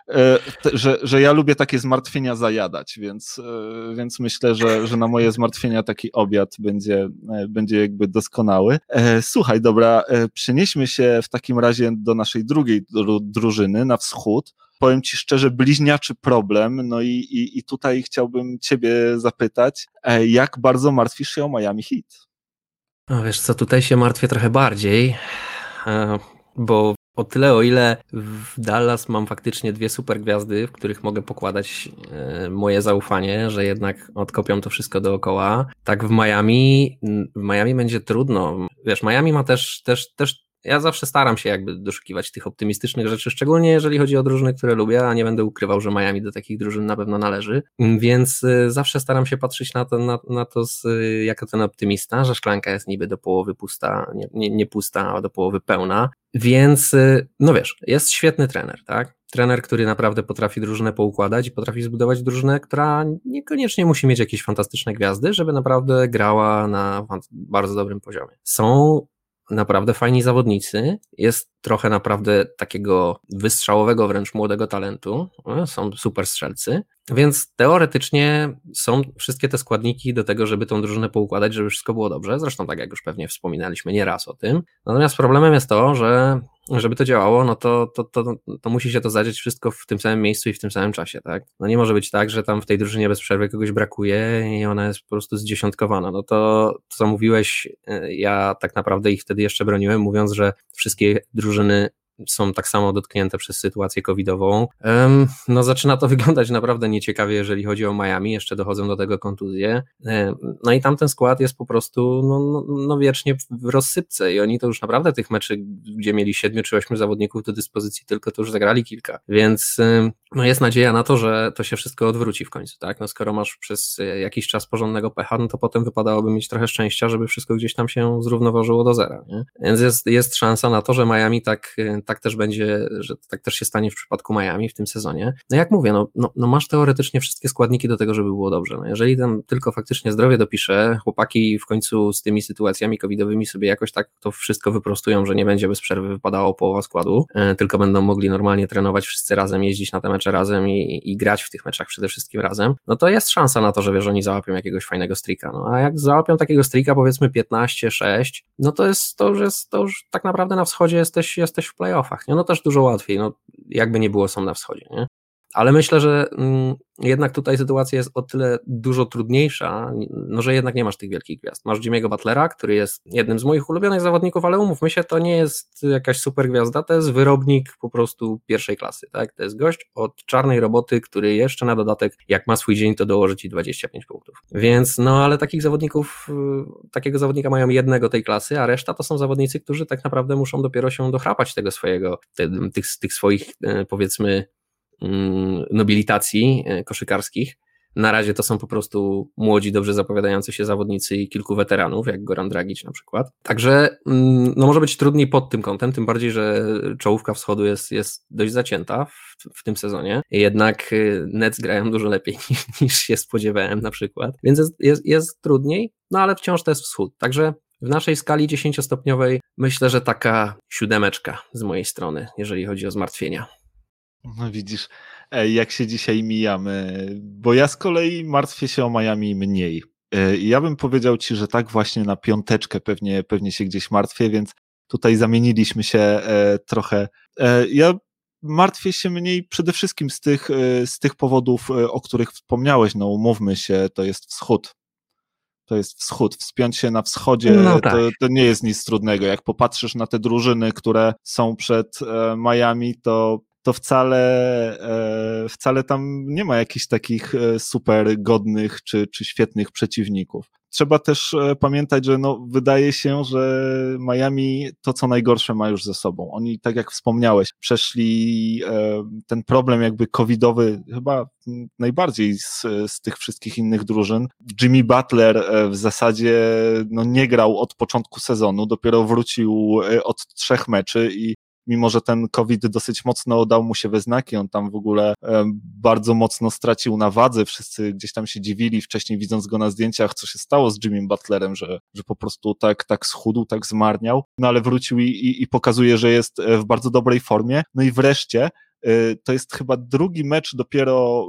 Speaker 2: e, że, że ja lubię takie zmartwienia zajadać, więc, e, więc myślę, że, że na moje zmartwienia taki obiad będzie, e, będzie jakby doskonały. Słuchaj, dobra, przenieśmy się w takim razie do naszej drugiej drużyny na wschód. Powiem ci szczerze, bliźniaczy problem. No i, i, i tutaj chciałbym ciebie zapytać, jak bardzo martwisz się o Miami Heat?
Speaker 3: No wiesz co, tutaj się martwię trochę bardziej, e, bo o tyle, o ile w Dallas mam faktycznie dwie super gwiazdy, w których mogę pokładać e, moje zaufanie, że jednak odkopią to wszystko dookoła, tak w Miami, w Miami będzie trudno. Wiesz, Miami ma też, też, też ja zawsze staram się jakby doszukiwać tych optymistycznych rzeczy, szczególnie jeżeli chodzi o drużyny, które lubię, a nie będę ukrywał, że Miami do takich drużyn na pewno należy, więc y, zawsze staram się patrzeć na to, na, na to z, y, jako ten optymista, że szklanka jest niby do połowy pusta, nie, nie, nie pusta, a do połowy pełna, więc y, no wiesz, jest świetny trener, tak? Trener, który naprawdę potrafi drużynę poukładać i potrafi zbudować drużynę, która niekoniecznie musi mieć jakieś fantastyczne gwiazdy, żeby naprawdę grała na bardzo dobrym poziomie. Są naprawdę fajni zawodnicy. Jest trochę naprawdę takiego wystrzałowego wręcz młodego talentu. No, są super strzelcy. Więc teoretycznie są wszystkie te składniki do tego, żeby tą drużynę poukładać, żeby wszystko było dobrze. Zresztą tak jak już pewnie wspominaliśmy nieraz o tym. Natomiast problemem jest to, że żeby to działało, no to, to, to, to musi się to zadzieć wszystko w tym samym miejscu i w tym samym czasie, tak? No nie może być tak, że tam w tej drużynie bez przerwy kogoś brakuje i ona jest po prostu zdziesiątkowana. No to, co mówiłeś, e, ja tak naprawdę ich wtedy jeszcze broniłem, mówiąc, że wszystkie drużyny są tak samo dotknięte przez sytuację covidową. No zaczyna to wyglądać naprawdę nieciekawie, jeżeli chodzi o Miami, jeszcze dochodzą do tego kontuzje. No i tamten skład jest po prostu no, no, no wiecznie w rozsypce i oni to już naprawdę tych meczy, gdzie mieli siedmiu czy ośmiu zawodników do dyspozycji, tylko to już zagrali kilka. Więc no jest nadzieja na to, że to się wszystko odwróci w końcu, tak? No skoro masz przez jakiś czas porządnego pecha, no to potem wypadałoby mieć trochę szczęścia, żeby wszystko gdzieś tam się zrównoważyło do zera, nie? Więc jest, jest szansa na to, że Miami tak, tak też będzie, że tak też się stanie w przypadku Miami w tym sezonie. No jak mówię, no, no, no masz teoretycznie wszystkie składniki do tego, żeby było dobrze. No jeżeli tam tylko faktycznie zdrowie dopisze, chłopaki w końcu z tymi sytuacjami covidowymi sobie jakoś tak to wszystko wyprostują, że nie będzie bez przerwy wypadało połowa składu, e, tylko będą mogli normalnie trenować wszyscy razem, jeździć na te mecze razem i, i grać w tych meczach przede wszystkim razem, no to jest szansa na to, że wiesz, oni załapią jakiegoś fajnego streaka. No a jak załapią takiego streaka, powiedzmy 15-6, no to jest to już jest to już tak naprawdę na wschodzie jesteś, jesteś w playoffach. Nie? No też dużo łatwiej. No, jakby nie było, są na wschodzie. Nie? Ale myślę, że mm, jednak tutaj sytuacja jest o tyle dużo trudniejsza, no że jednak nie masz tych wielkich gwiazd. Masz Jimmy'ego Butlera, który jest jednym z moich ulubionych zawodników, ale umówmy się, to nie jest jakaś super gwiazda, to jest wyrobnik po prostu pierwszej klasy, tak? To jest gość od czarnej roboty, który jeszcze na dodatek, jak ma swój dzień, to dołoży ci 25 punktów. Więc no, ale takich zawodników, y, takiego zawodnika mają jednego tej klasy, a reszta to są zawodnicy, którzy tak naprawdę muszą dopiero się dochrapać tego swojego, tych, tych swoich, e, powiedzmy, nobilitacji e, koszykarskich. Na razie to są po prostu młodzi, dobrze zapowiadający się zawodnicy i kilku weteranów, jak Goran Dragic na przykład. Także mm, no może być trudniej pod tym kątem, tym bardziej, że czołówka wschodu jest, jest dość zacięta w, w tym sezonie. Jednak e, Nets grają dużo lepiej niż, niż się spodziewałem na przykład, więc jest, jest, jest trudniej, no ale wciąż to jest wschód. Także w naszej skali 10-stopniowej myślę, że taka siódemeczka z mojej strony, jeżeli chodzi o zmartwienia.
Speaker 2: No widzisz, jak się dzisiaj mijamy, bo ja z kolei martwię się o Miami mniej. E, ja bym powiedział ci, że tak właśnie na piąteczkę pewnie, pewnie się gdzieś martwię, więc tutaj zamieniliśmy się e, trochę. E, ja martwię się mniej przede wszystkim z tych, z tych powodów, o których wspomniałeś. No umówmy się, to jest wschód. To jest wschód. Wspiąć się na wschodzie no tak. to, to, nie jest nic trudnego. Jak popatrzysz na te drużyny, które są przed Miami, to to wcale, e, wcale tam nie ma jakichś takich e, super godnych czy, czy świetnych przeciwników. Trzeba też e, pamiętać, że no, wydaje się, że Miami to, co najgorsze ma już ze sobą. Oni, tak jak wspomniałeś, przeszli ten problem jakby covidowy chyba najbardziej z, z tych wszystkich innych drużyn. Jimmy Butler w zasadzie no, nie grał od początku sezonu, dopiero wrócił od trzech meczy i mimo że ten COVID dosyć mocno dał mu się we znaki, on tam w ogóle bardzo mocno stracił na wadze, wszyscy gdzieś tam się dziwili wcześniej widząc go na zdjęciach, co się stało z Jimmy Butlerem, że, że po prostu tak, tak schudł, tak zmarniał, no ale wrócił i, i, i pokazuje, że jest e, w bardzo dobrej formie, no i wreszcie e, to jest chyba drugi mecz dopiero,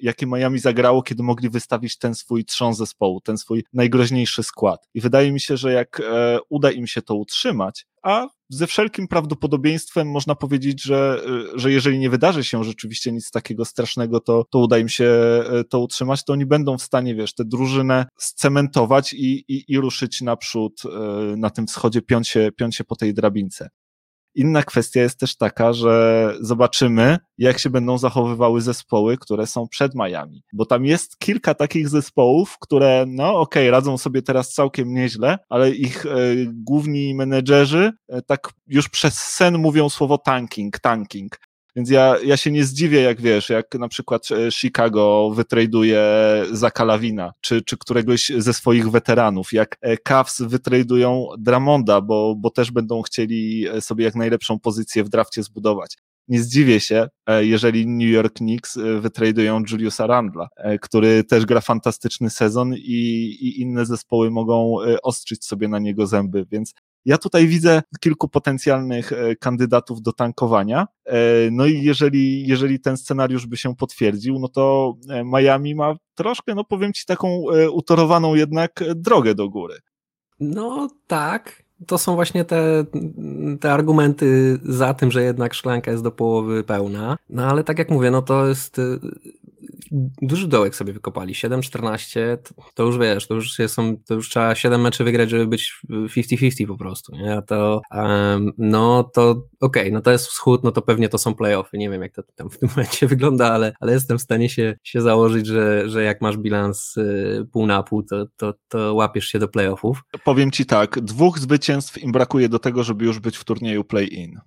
Speaker 2: jaki Miami zagrało, kiedy mogli wystawić ten swój trzon zespołu, ten swój najgroźniejszy skład. I wydaje mi się, że jak e, uda im się to utrzymać, a ze wszelkim prawdopodobieństwem można powiedzieć, że, że jeżeli nie wydarzy się rzeczywiście nic takiego strasznego, to, to uda im się e, to utrzymać, to oni będą w stanie, wiesz, tę drużynę scementować i, i, i ruszyć naprzód e, na tym wschodzie, piąć się, piąć się po tej drabince. Inna kwestia jest też taka, że zobaczymy, jak się będą zachowywały zespoły, które są przed Miami, bo tam jest kilka takich zespołów, które, no okej, okay, radzą sobie teraz całkiem nieźle, ale ich e, główni menedżerzy e, tak już przez sen mówią słowo tanking, tanking. Więc ja, ja się nie zdziwię, jak wiesz, jak na przykład e, Chicago wytraduje za Kalawina, czy, czy któregoś ze swoich weteranów, jak e, Cavs wytradują Dramonda, bo, bo też będą chcieli e, sobie jak najlepszą pozycję w drafcie zbudować. Nie zdziwię się, jeżeli New York Knicks wytradują Juliusa Randla, który też gra fantastyczny sezon i, i inne zespoły mogą ostrzyć sobie na niego zęby, więc ja tutaj widzę kilku potencjalnych e, kandydatów do tankowania. E, no i jeżeli, jeżeli ten scenariusz by się potwierdził, no to e, Miami ma troszkę, no powiem ci, taką utorowaną jednak drogę do góry.
Speaker 3: No tak, to są właśnie te, te argumenty za tym, że jednak szklanka jest do połowy pełna. No ale tak jak mówię, no to jest duży dołek sobie wykopali. 7-14 to, już wiesz, to już, są, to już trzeba 7 meczy wygrać, żeby być 50-50 po prostu. Nie? To, um, no to okej, okay, no to jest wschód, no to pewnie to są playoffy. Nie wiem, jak to tam w tym momencie wygląda, ale, ale jestem w stanie się, się założyć, że, że jak masz bilans y, pół na pół, to, to, to łapiesz się do playoffów.
Speaker 2: Powiem ci tak, dwóch zwycięstw im brakuje do tego, żeby już być w turnieju play-in.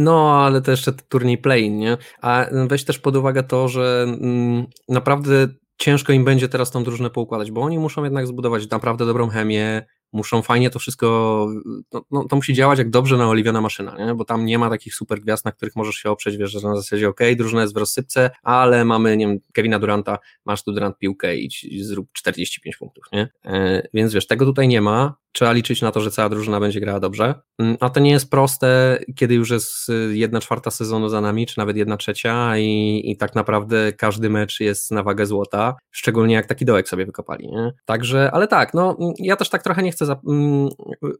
Speaker 3: No, ale to jeszcze turniej play, nie? A weź też pod uwagę to, że mm, naprawdę ciężko im będzie teraz tą drużynę poukładać, bo oni muszą jednak zbudować naprawdę dobrą chemię, muszą fajnie to wszystko, no, no, to musi działać jak dobrze naoliwiona maszyna, nie? bo tam nie ma takich super gwiazd, na których możesz się oprzeć, wiesz, że na zasadzie ok, drużyna jest w rozsypce, ale mamy, nie wiem, Kevina Duranta, masz tu Durant piłkę i, i zrób 45 punktów, nie? E, więc wiesz, tego tutaj nie ma, trzeba liczyć na to, że cała drużyna będzie grała dobrze, mm, a to nie jest proste, kiedy już jest y, jedna czwarta sezonu za nami, czy nawet jedna trzecia i, i tak naprawdę każdy mecz jest na wagę złota, szczególnie jak taki dołek sobie wykopali, nie? Także, ale tak, no ja też tak trochę nie chcę, za, mm,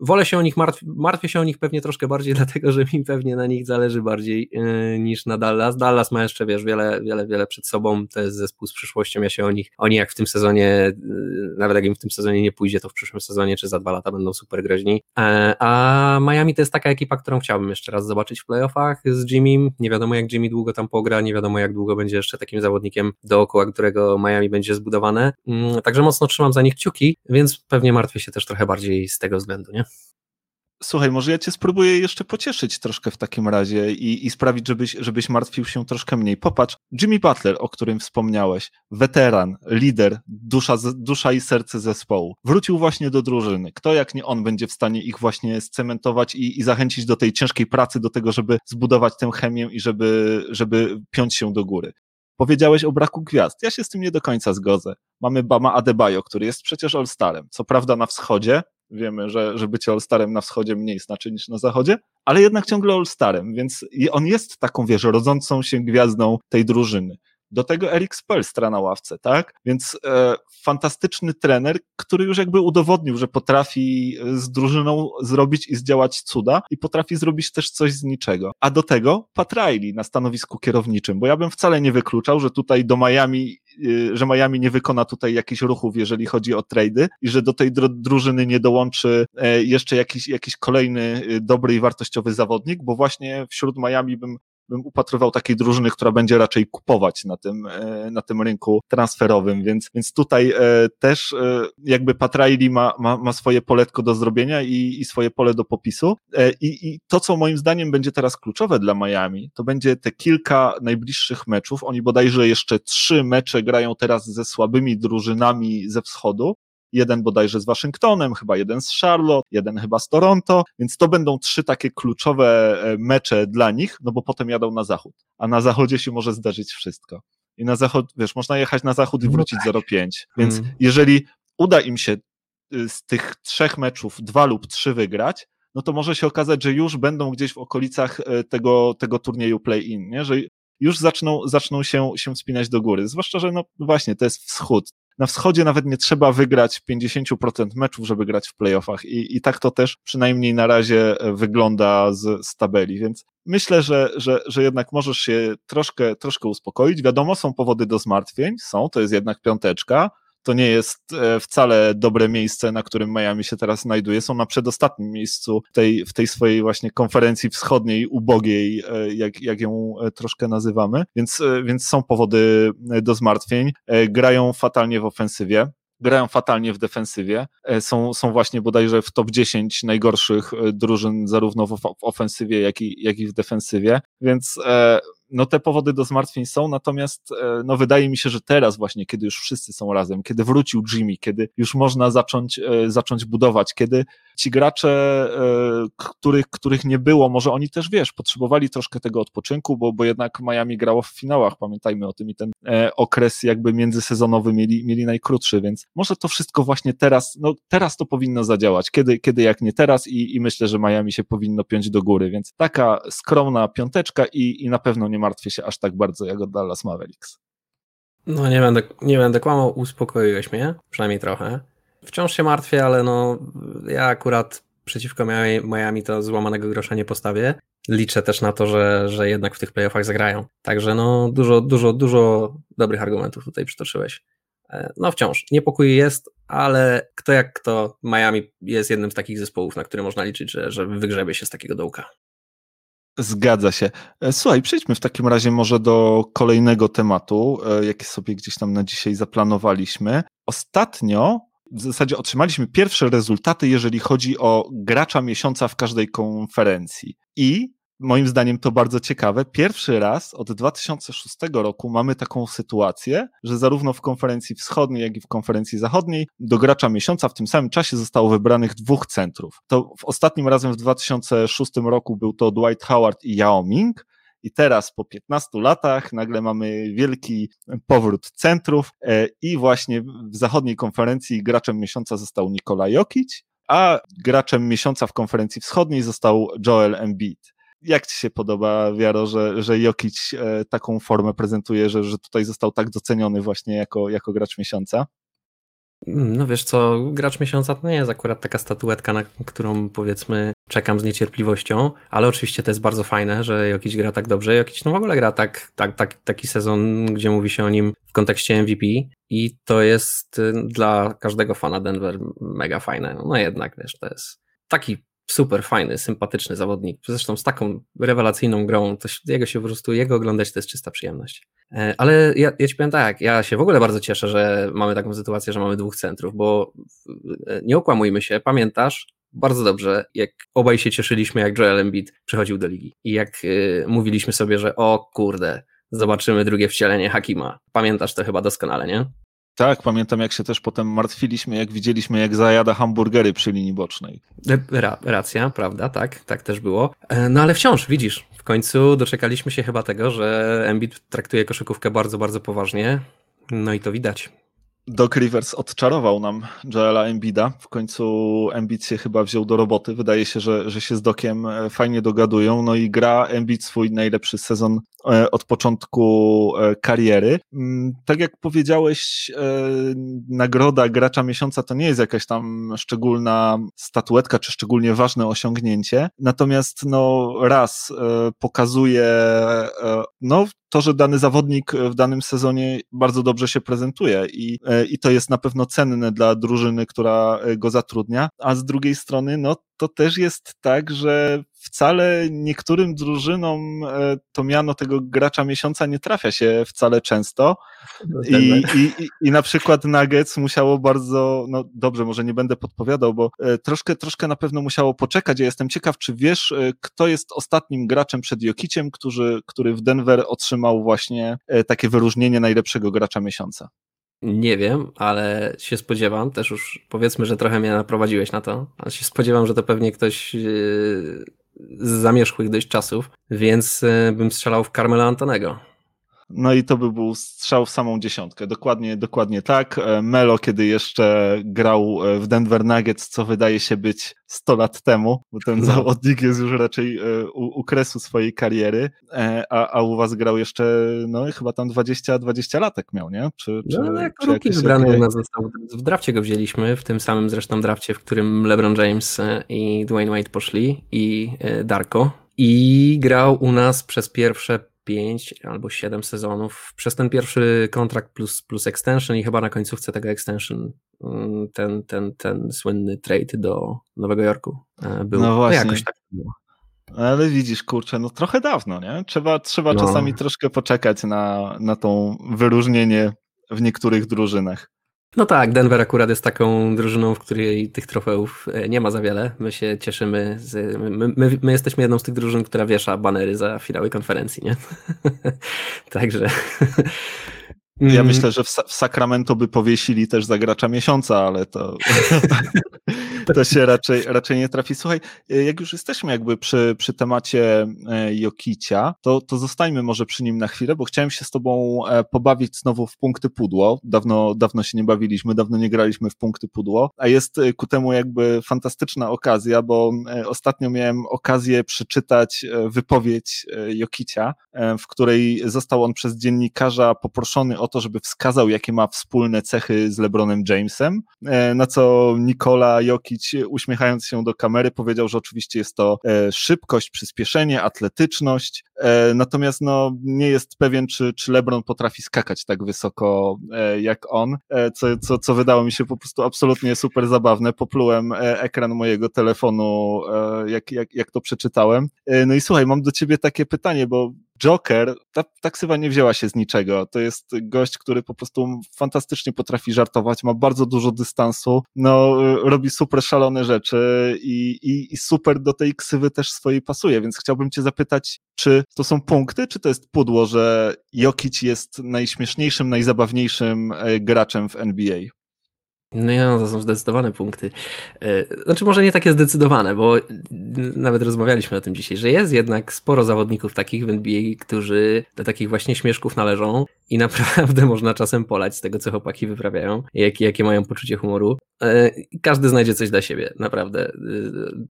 Speaker 3: wolę się o nich, martw, martwię się o nich pewnie troszkę bardziej, dlatego, że mi pewnie na nich zależy bardziej yy, niż na Dallas. Dallas ma jeszcze, wiesz, wiele, wiele, wiele przed sobą, to jest zespół z przyszłością, ja się o nich, oni jak w tym sezonie, yy, nawet jak im w tym sezonie nie pójdzie, to w przyszłym sezonie, czy za dwa lata będą super groźni. E, a Miami to jest taka ekipa, którą chciałbym jeszcze raz zobaczyć w playoffach z Jimmy. Nie wiadomo, jak Jimmy długo tam pogra, nie wiadomo, jak długo będzie jeszcze takim zawodnikiem dookoła, którego Miami będzie zbudowane. Mm, także mocno trzymam za nich kciuki, więc pewnie martwię się też trochę bardziej z tego względu, nie?
Speaker 2: Słuchaj, może ja cię spróbuję jeszcze pocieszyć troszkę w takim razie i, i sprawić, żebyś, żebyś martwił się troszkę mniej. Popatrz, Jimmy Butler, o którym wspomniałeś, weteran, lider, dusza, dusza i serce zespołu, wrócił właśnie do drużyny. Kto jak nie on będzie w stanie ich właśnie scementować i, i zachęcić do tej ciężkiej pracy, do tego, żeby zbudować tę chemię i żeby, żeby piąć się do góry. Powiedziałeś o braku gwiazd. Ja się z tym nie do końca zgodzę. Mamy Bama Adebayo, który jest przecież All-Starem. Co prawda na wschodzie, Wiemy, że, że bycie All-Starem na wschodzie mniej znaczy niż na zachodzie, ale jednak ciągle All-Starem, więc on jest taką, wiesz, rodzącą się gwiazdą tej drużyny. Do tego Erik Spelstra na ławce, tak? Więc e, fantastyczny trener, który już jakby udowodnił, że potrafi z drużyną zrobić i zdziałać cuda i potrafi zrobić też coś z niczego. A do tego Pat Riley na stanowisku kierowniczym, bo ja bym wcale nie wykluczał, że tutaj do Miami y, że Miami nie wykona tutaj jakichś ruchów, jeżeli chodzi o trady i że do tej drużyny nie dołączy e, jeszcze jakiś, jakiś kolejny y, dobry i wartościowy zawodnik, bo właśnie wśród Miami bym bym upatrywał takiej drużyny, która będzie raczej kupować na tym, e, na tym rynku transferowym, więc, więc tutaj e, też e, jakby Patraili ma, ma, ma swoje poletko do zrobienia i, i swoje pole do popisu. I, i to, co moim zdaniem będzie teraz kluczowe dla Miami, to będzie te kilka najbliższych meczów, oni bodajże jeszcze trzy mecze grają teraz ze słabymi drużynami ze wschodu, jeden bodajże z Waszyngtonem, chyba jeden z Charlotte, jeden chyba z Toronto, więc to będą trzy takie kluczowe e, mecze dla nich, no bo potem jadą na zachód, a na zachodzie się może zdarzyć wszystko. I na zachód, wiesz, można jechać na zachód i no wrócić no tak. 0,5, więc mm. jeżeli uda im się y, z tych trzech meczów dwa lub trzy wygrać, no to może się okazać, że już będą gdzieś w okolicach e, tego, tego turnieju play-in, nie? że już zaczną, zaczną się, się wspinać do góry. Zwłaszcza, że no właśnie, to jest wschód na wschodzie nawet nie trzeba wygrać 50% meczów, żeby grać w playoffach i, i tak to też przynajmniej na razie e, wygląda z, z tabeli, więc myślę, że, że, że jednak możesz się troszkę, troszkę uspokoić. Wiadomo, są powody do zmartwień, są, to jest jednak piąteczka, to nie jest e, wcale dobre miejsce, na którym Miami się teraz znajduje. Są na przedostatnim miejscu tej, w tej swojej właśnie konferencji wschodniej, ubogiej, e, jak, jak ją e, troszkę nazywamy, więc, więc są powody do zmartwień. Grają fatalnie w ofensywie grają fatalnie w defensywie. Są, są właśnie bodajże w top 10 najgorszych drużyn, zarówno w, ofensywie, jak i, jak i w defensywie. Więc no te powody do zmartwień są, natomiast e, no wydaje mi się, że teraz właśnie, kiedy już wszyscy są razem, kiedy wrócił Jimmy, kiedy już można zacząć, e, zacząć budować, kiedy ci gracze, e, których, których nie było, może oni też, wiesz, potrzebowali troszkę tego odpoczynku, bo, bo jednak Miami grało w finałach, pamiętajmy o tym i ten okres jakby międzysezonowy mieli, mieli najkrótszy, więc może to wszystko właśnie teraz, no teraz to powinno zadziałać, kiedy, kiedy jak nie teraz i, i myślę, że Miami się powinno piąć do góry, więc taka skromna piąteczka i, i na pewno nie nie martwię się aż tak bardzo jak od Dallas Mavericks.
Speaker 3: No nie będę, nie będę kłamał, uspokoiłeś mnie, przynajmniej trochę. Wciąż się martwię, ale no ja akurat przeciwko Miami to złamanego grosza nie postawię. Liczę też na to, że, że jednak w tych playoffach zagrają. Także no dużo, dużo, dużo dobrych argumentów tutaj przytoczyłeś. E, no wciąż, niepokój jest, ale kto jak kto, Miami jest jednym z takich zespołów, na które można liczyć, że, że wygrzebie się z takiego dołka.
Speaker 2: Zgadza się. E, słuchaj, przejdźmy w takim razie może do kolejnego tematu, e, jaki sobie gdzieś tam na dzisiaj zaplanowaliśmy. Ostatnio w zasadzie otrzymaliśmy pierwsze rezultaty, jeżeli chodzi o gracza miesiąca w każdej konferencji. I moim zdaniem to bardzo ciekawe. Pierwszy raz od 2006 roku mamy taką sytuację, że zarówno w konferencji wschodniej, jak i w konferencji zachodniej do gracza miesiąca w tym samym czasie zostało wybranych dwóch centrów. To w ostatnim razem w 2006 roku był to Dwight Howard i Yao Ming, i teraz po 15 latach nagle mamy wielki powrót centrów e, i właśnie w zachodniej konferencji graczem miesiąca został Nikola Jokic, a graczem miesiąca w konferencji wschodniej został Joel Embiid. Jak ci się podoba, Wiaro, że, że Jokic e, taką formę prezentuje, że, że tutaj został tak doceniony właśnie jako, jako gracz miesiąca?
Speaker 3: No wiesz co, gracz miesiąca to nie jest akurat taka statuetka, na którą powiedzmy czekam z niecierpliwością, ale oczywiście to jest bardzo fajne, że jakiś gra tak dobrze, jakiś no w ogóle gra tak, tak, tak, taki sezon, gdzie mówi się o nim w kontekście MVP i to jest y, dla każdego fana Denver mega fajne. No jednak wiesz, to jest taki super fajny, sympatyczny zawodnik. Zresztą z taką rewelacyjną grą, to jego się po prostu, jego oglądać to jest czysta przyjemność. E, ale ja, ja ci powiem tak, ja się w ogóle bardzo cieszę, że mamy taką sytuację, że mamy dwóch centrów, bo e, nie okłamujmy się, pamiętasz bardzo dobrze, jak obaj się cieszyliśmy, jak Joel Embiid przychodził do ligi i jak y, mówiliśmy sobie, że o kurde, zobaczymy drugie wcielenie Hakima. Pamiętasz to chyba doskonale, nie?
Speaker 2: Tak, pamiętam jak się też potem martwiliśmy, jak widzieliśmy, jak zajada hamburgery przy linii bocznej.
Speaker 3: Ra racja, prawda, tak, tak też było. E, no ale wciąż, widzisz, w końcu doczekaliśmy się chyba tego, że Embiid traktuje koszykówkę bardzo, bardzo poważnie. No i to widać.
Speaker 2: Doc Rivers odczarował nam Joela Embida. W końcu Embiid się chyba wziął do roboty. Wydaje się, że, że się z Dokiem e, fajnie dogadują. No i gra Embiid swój najlepszy sezon e, od początku e, kariery. Mm, tak jak powiedziałeś, nagroda gracza miesiąca to nie jest jakaś tam szczególna statuetka czy szczególnie ważne osiągnięcie. Natomiast no raz pokazuje no to, że dany zawodnik w danym sezonie bardzo dobrze się prezentuje i, i to jest na pewno cenne dla drużyny, która e, go zatrudnia, a z drugiej strony, no to też jest tak, że wcale niektórym drużynom e, to miano tego gracza miesiąca nie trafia się wcale często. No I, i, i, I na przykład Nuggets musiało bardzo, no dobrze, może nie będę podpowiadał, bo e, troszkę, troszkę na pewno musiało poczekać. Ja jestem ciekaw, czy wiesz, kto jest ostatnim graczem przed Jokiciem, który, który w Denver otrzymał właśnie takie wyróżnienie najlepszego gracza miesiąca.
Speaker 3: Nie wiem, ale się spodziewam, też już powiedzmy, że trochę mnie naprowadziłeś na to, ale się spodziewam, że to pewnie ktoś yy, z zamierzchłych dość czasów, więc yy, bym strzelał w Carmela Antonego.
Speaker 2: No i to by był strzał w samą dziesiątkę. Dokładnie, dokładnie tak. E, Melo, kiedy jeszcze grał e, w Denver Nuggets, co wydaje się być 100 lat temu, bo ten no. zawodnik jest już raczej e, u, u kresu swojej kariery, a, a u was grał jeszcze, no chyba tam 20, 20 latek miał, nie?
Speaker 3: Czy, czy, no, jako czy rookie wybrany u nas został. W drafcie go wzięliśmy, w tym samym zresztą drafcie, w którym LeBron James i Dwayne Wade poszli i Darko. I grał u nas przez pierwsze 5 albo 7 sezonów przez ten pierwszy kontrakt plus, plus extension i chyba na końcówce tego extension mm, ten, ten, ten słynny trade do Nowego Jorku e, był. No właśnie. jakoś tak było.
Speaker 2: Ale widzisz, kurczę, no trochę dawno, nie? Trzeba, trzeba no. czasami troszkę poczekać na, na to wyróżnienie w niektórych drużynach.
Speaker 3: No tak, Denver akurat jest taką drużyną, w której tych trofeów e, nie ma za wiele. My się cieszymy. Z, my, my, my, jesteśmy jedną z tych drużyn, która wiesza banery za finały konferencji, nie? Także.
Speaker 2: Ja mm. myślę, że w, w Sacramento by powiesili też za gracza miesiąca, ale to. to się raczej, raczej nie trafi. Słuchaj, e, jak już jesteśmy jakby przy, przy temacie e, Jokicia, to, to zostańmy może przy nim na chwilę, bo chciałem się z tobą e, pobawić znowu w punkty pudło. Dawno, dawno się nie bawiliśmy, dawno nie graliśmy w punkty pudło, a jest ku temu jakby fantastyczna okazja, bo ostatnio miałem okazję przeczytać wypowiedź Jokicia, w której został on przez dziennikarza poproszony o to, żeby wskazał, jakie ma wspólne cechy z LeBronem Jamesem, na co Nikola Jokic uśmiechając się do kamery, powiedział, że oczywiście jest to e, szybkość, przyspieszenie, atletyczność, e, natomiast no, nie jest pewien, czy, czy LeBron potrafi skakać tak wysoko e, jak on, co, co, co wydało mi się po prostu absolutnie super zabawne. Poplułem ekran mojego telefonu, jak, jak, jak to przeczytałem. No i słuchaj, mam do ciebie takie pytanie, bo Joker, ta taksywa nie wzięła się z niczego. To jest gość, który po prostu fantastycznie potrafi żartować, ma bardzo dużo dystansu, no, robi super szalone rzeczy i, i, i super do tej ksywy też swojej pasuje, więc chciałbym cię zapytać, czy to są punkty, czy to jest pudło, że Jokic jest najśmieszniejszym, najzabawniejszym e, graczem w NBA?
Speaker 3: No ja, to są zdecydowane punkty. E, znaczy może nie takie zdecydowane, bo nawet rozmawialiśmy o tym dzisiaj, że jest jednak sporo zawodników takich w NBA, którzy do takich właśnie śmieszków należą i naprawdę można czasem polać z tego, co chłopaki wyprawiają, jakie, jakie mają poczucie humoru. E, każdy znajdzie coś dla siebie, naprawdę. E,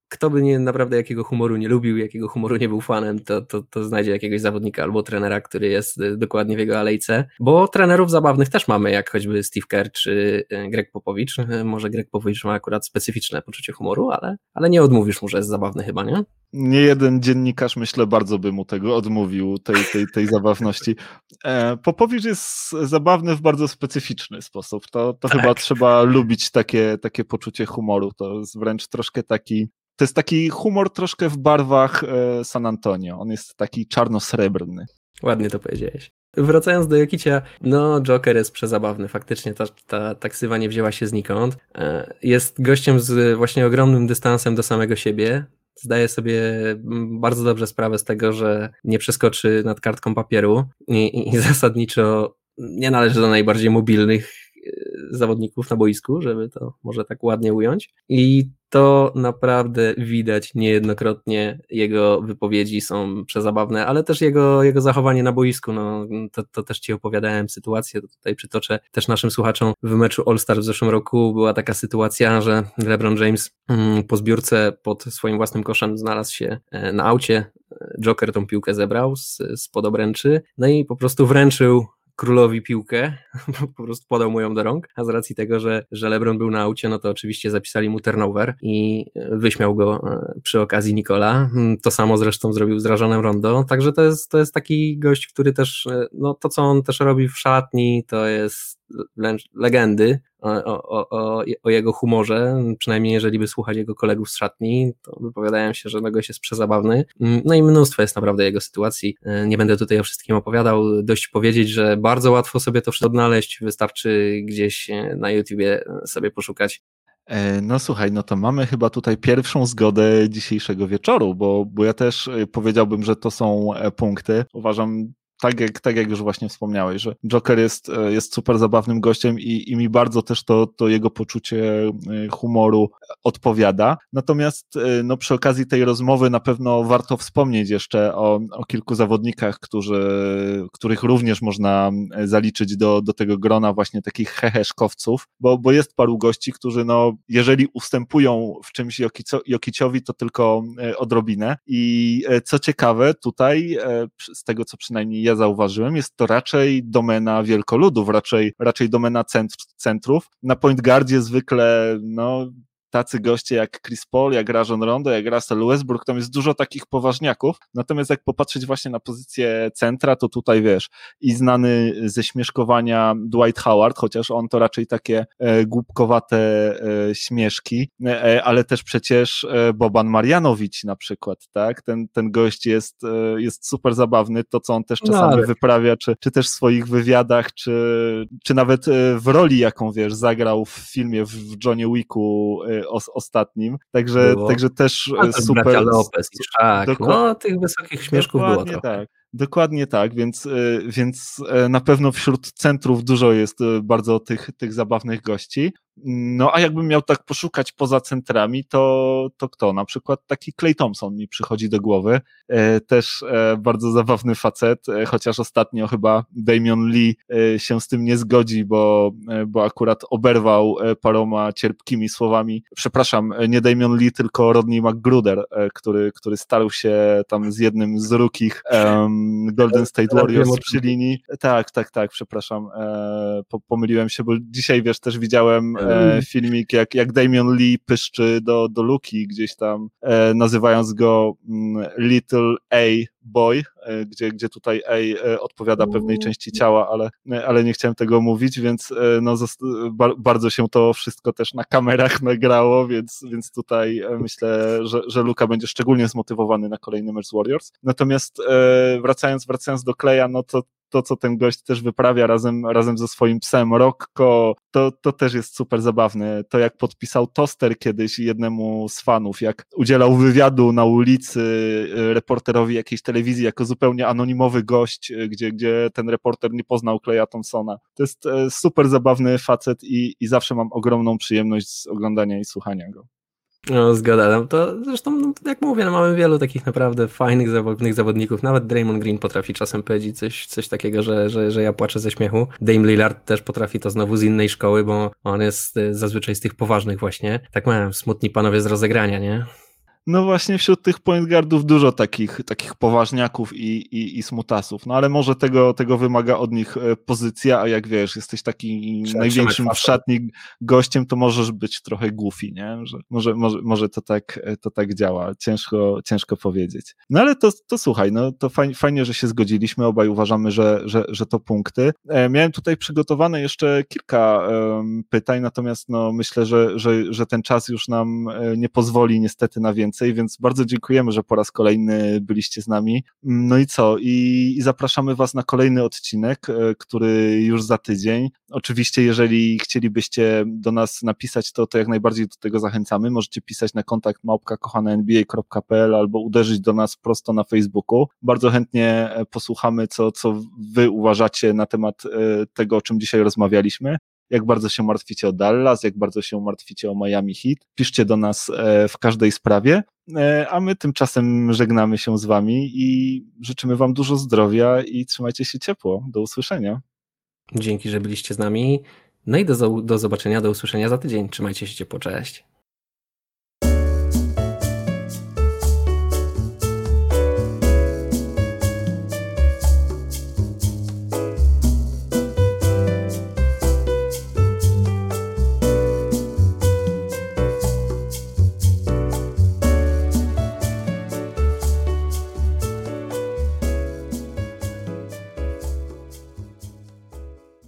Speaker 3: kto by nie, naprawdę jakiego humoru nie lubił, jakiego humoru nie był fanem, to, to, to znajdzie jakiegoś zawodnika albo trenera, który jest dokładnie w jego alejce, bo trenerów zabawnych też mamy, jak choćby Steve Kerr czy Greg Popovich, Popowicz. Może Greg Popowicz ma akurat specyficzne poczucie humoru, ale, ale nie odmówisz mu, że jest zabawny chyba, nie?
Speaker 2: Nie jeden dziennikarz, myślę, bardzo by mu tego odmówił, tej, tej, tej zabawności. E, Popowicz jest zabawny w bardzo specyficzny sposób. To, to tak. chyba trzeba lubić takie, takie poczucie humoru. To jest wręcz troszkę taki to jest taki humor troszkę w barwach e, San Antonio. On jest taki czarno-srebrny.
Speaker 3: Ładnie to powiedziałeś. Wracając do Jokicia, no Joker jest przezabawny, faktycznie ta, ta taksywa nie wzięła się znikąd. E, jest gościem z właśnie ogromnym dystansem do samego siebie. Zdaje sobie bardzo dobrze sprawę z tego, że nie przeskoczy nad kartką papieru i, i zasadniczo nie należy do najbardziej mobilnych zawodników na boisku, żeby to może tak ładnie ująć. I to naprawdę widać niejednokrotnie. Jego wypowiedzi są przezabawne, ale też jego, jego zachowanie na boisku. No, to, to też Ci opowiadałem sytuację, to tutaj przytoczę też naszym słuchaczom. W meczu All-Star w zeszłym roku była taka sytuacja, że LeBron James mm, po zbiórce pod swoim własnym koszem znalazł się e, na aucie. Joker tą piłkę zebrał z, z podobręczy, no i po prostu wręczył królowi piłkę, po prostu podał mu ją do rąk, a z racji tego, że, że LeBron był na aucie, no to oczywiście zapisali mu turnover i wyśmiał go e, przy okazji Nikola. Mm, to samo zresztą zrobił z Rażonem Rondo, także to jest, to jest taki gość, który też, e, no to co on też robi w szatni, to jest legendy o, o, o, o, jego humorze, przynajmniej jeżeli by słuchać jego kolegów z szatni, to wypowiadają się, że gość jest przezabawny. No i mnóstwo jest naprawdę jego sytuacji. E, nie będę tutaj o wszystkim opowiadał, dość powiedzieć, że bardzo łatwo sobie to wszystko odnaleźć, wystarczy gdzieś e, na YouTubie sobie poszukać
Speaker 2: e, no słuchaj, no to mamy chyba tutaj pierwszą zgodę dzisiejszego wieczoru, bo, bo ja też powiedziałbym, że to są punkty. Uważam tak jak, tak jak już właśnie wspomniałeś, że Joker jest, e, jest super zabawnym gościem i, i mi bardzo też to, to jego poczucie e, humoru odpowiada. Natomiast e, no, przy okazji tej rozmowy na pewno warto wspomnieć jeszcze o, o kilku zawodnikach, którzy, których również można zaliczyć do, do tego grona właśnie takich heheszkowców, bo, bo jest paru gości, którzy no, jeżeli ustępują w czymś Jokiciowi, to tylko odrobinę. I co ciekawe, tutaj z tego co przynajmniej ja zauważyłem, jest to raczej domena wielkoludów, raczej, raczej domena centr, centrów. Na point guardzie zwykle, no, tacy goście jak Chris Paul, jak Rajon Rondo, jak Russell Westbrook, tam jest dużo takich poważniaków, natomiast jak popatrzeć właśnie na pozycję centra, to tutaj wiesz, i znany ze śmieszkowania Dwight Howard, chociaż on to raczej takie e, głupkowate e, śmieszki, e, ale też przecież e, Boban Marjanowicz na przykład, tak, ten, ten gość jest, e, jest super zabawny, to co on też no czasami no, wyprawia, czy, czy też w swoich wywiadach, czy, czy nawet e, w roli, jaką wiesz, zagrał w filmie w, w Johnie Wicku os, ostatnim, także, także też
Speaker 3: no, super. Lopez Szak, no tych wysokich śmieszków było trochę.
Speaker 2: tak. Dokładnie tak, więc, e, więc e, na pewno wśród centrów dużo jest e, bardzo tych, tych zabawnych gości. No a jakbym miał tak poszukać poza centrami, to, to kto? Na przykład taki Clay Thompson mi przychodzi do głowy. Też bardzo zabawny facet, chociaż ostatnio chyba Damian Lee się z tym nie zgodzi, bo, bo akurat oberwał paroma cierpkimi słowami. Przepraszam, nie Damian Lee, tylko Rodney McGruder, który, który starł się tam z jednym z rukich um, Golden State Warriors przy linii. Tak, tak, tak, przepraszam, e, pomyliłem się, bo dzisiaj, wiesz, też widziałem e, mm. filmik, jak, jak Damian Lee pyszczy do, do Luki gdzieś tam, e, nazywając go mm, Little A Boy, gdzie, gdzie tutaj A odpowiada pewnej części ciała, ale, ale nie chciałem tego mówić, więc no, bardzo się to wszystko też na kamerach nagrało, więc, więc tutaj myślę, że, że Luka będzie szczególnie zmotywowany na kolejny mecz Warriors. Natomiast wracając, wracając do Kleja, no to to, co ten gość też wyprawia razem, razem ze swoim psem Rocco, to, to też jest super zabawne. To jak podpisał toster kiedyś jednemu z fanów, jak udzielał wywiadu na ulicy y, reporterowi jakiejś telewizji jako zupełnie anonimowy gość, y, gdzie, gdzie ten reporter nie poznał Kleja Thompsona. To jest e, super zabawny facet i, i zawsze mam ogromną przyjemność z oglądania i słuchania go.
Speaker 3: No, zgoda. No, to zresztą, no, jak mówię, no, mamy wielu takich naprawdę fajnych zawodnych zawodników. Nawet Draymond Green potrafi czasem powiedzieć coś, coś takiego, że, że, że ja płaczę ze śmiechu. Dame Lillard też potrafi to znowu z innej szkoły, bo on jest y, zazwyczaj z tych poważnych właśnie. Tak mają smutni panowie z rozegrania, nie?
Speaker 2: No właśnie wśród tych point guardów dużo takich, takich poważniaków i, i, i smutasów, no ale może tego, tego wymaga od nich e, pozycja, a jak wiesz, jesteś taki Trzeba największym w szatni gościem, to możesz być trochę goofy, nie? Że może, może, może to, tak, e, to tak działa, ciężko, ciężko powiedzieć. No ale to, to słuchaj, no to fajnie, fajnie, że się zgodziliśmy, obaj uważamy, że, że, że to punkty. E, miałem tutaj przygotowane jeszcze kilka pytań, natomiast no myślę, że, że, że ten czas już nam nie pozwoli niestety na więcej więcej, więc bardzo dziękujemy, że po raz kolejny byliście z nami. No i co? I, i zapraszamy Was na kolejny odcinek, e, który już za tydzień. Oczywiście, jeżeli chcielibyście do nas napisać, to, to jak najbardziej do tego zachęcamy. Możecie pisać na kontakt małpka albo uderzyć do nas prosto na Facebooku. Bardzo chętnie e, posłuchamy, co, co Wy uważacie na temat e, tego, o czym dzisiaj rozmawialiśmy jak bardzo się martwicie o Dallas, jak bardzo się martwicie o Miami Heat. Piszcie do nas e, w każdej sprawie, e, a my tymczasem żegnamy się z Wami i życzymy Wam dużo zdrowia i trzymajcie się ciepło. Do usłyszenia.
Speaker 3: Dzięki, że byliście z nami. No i do, do zobaczenia, do usłyszenia za tydzień. Trzymajcie się ciepło, cześć.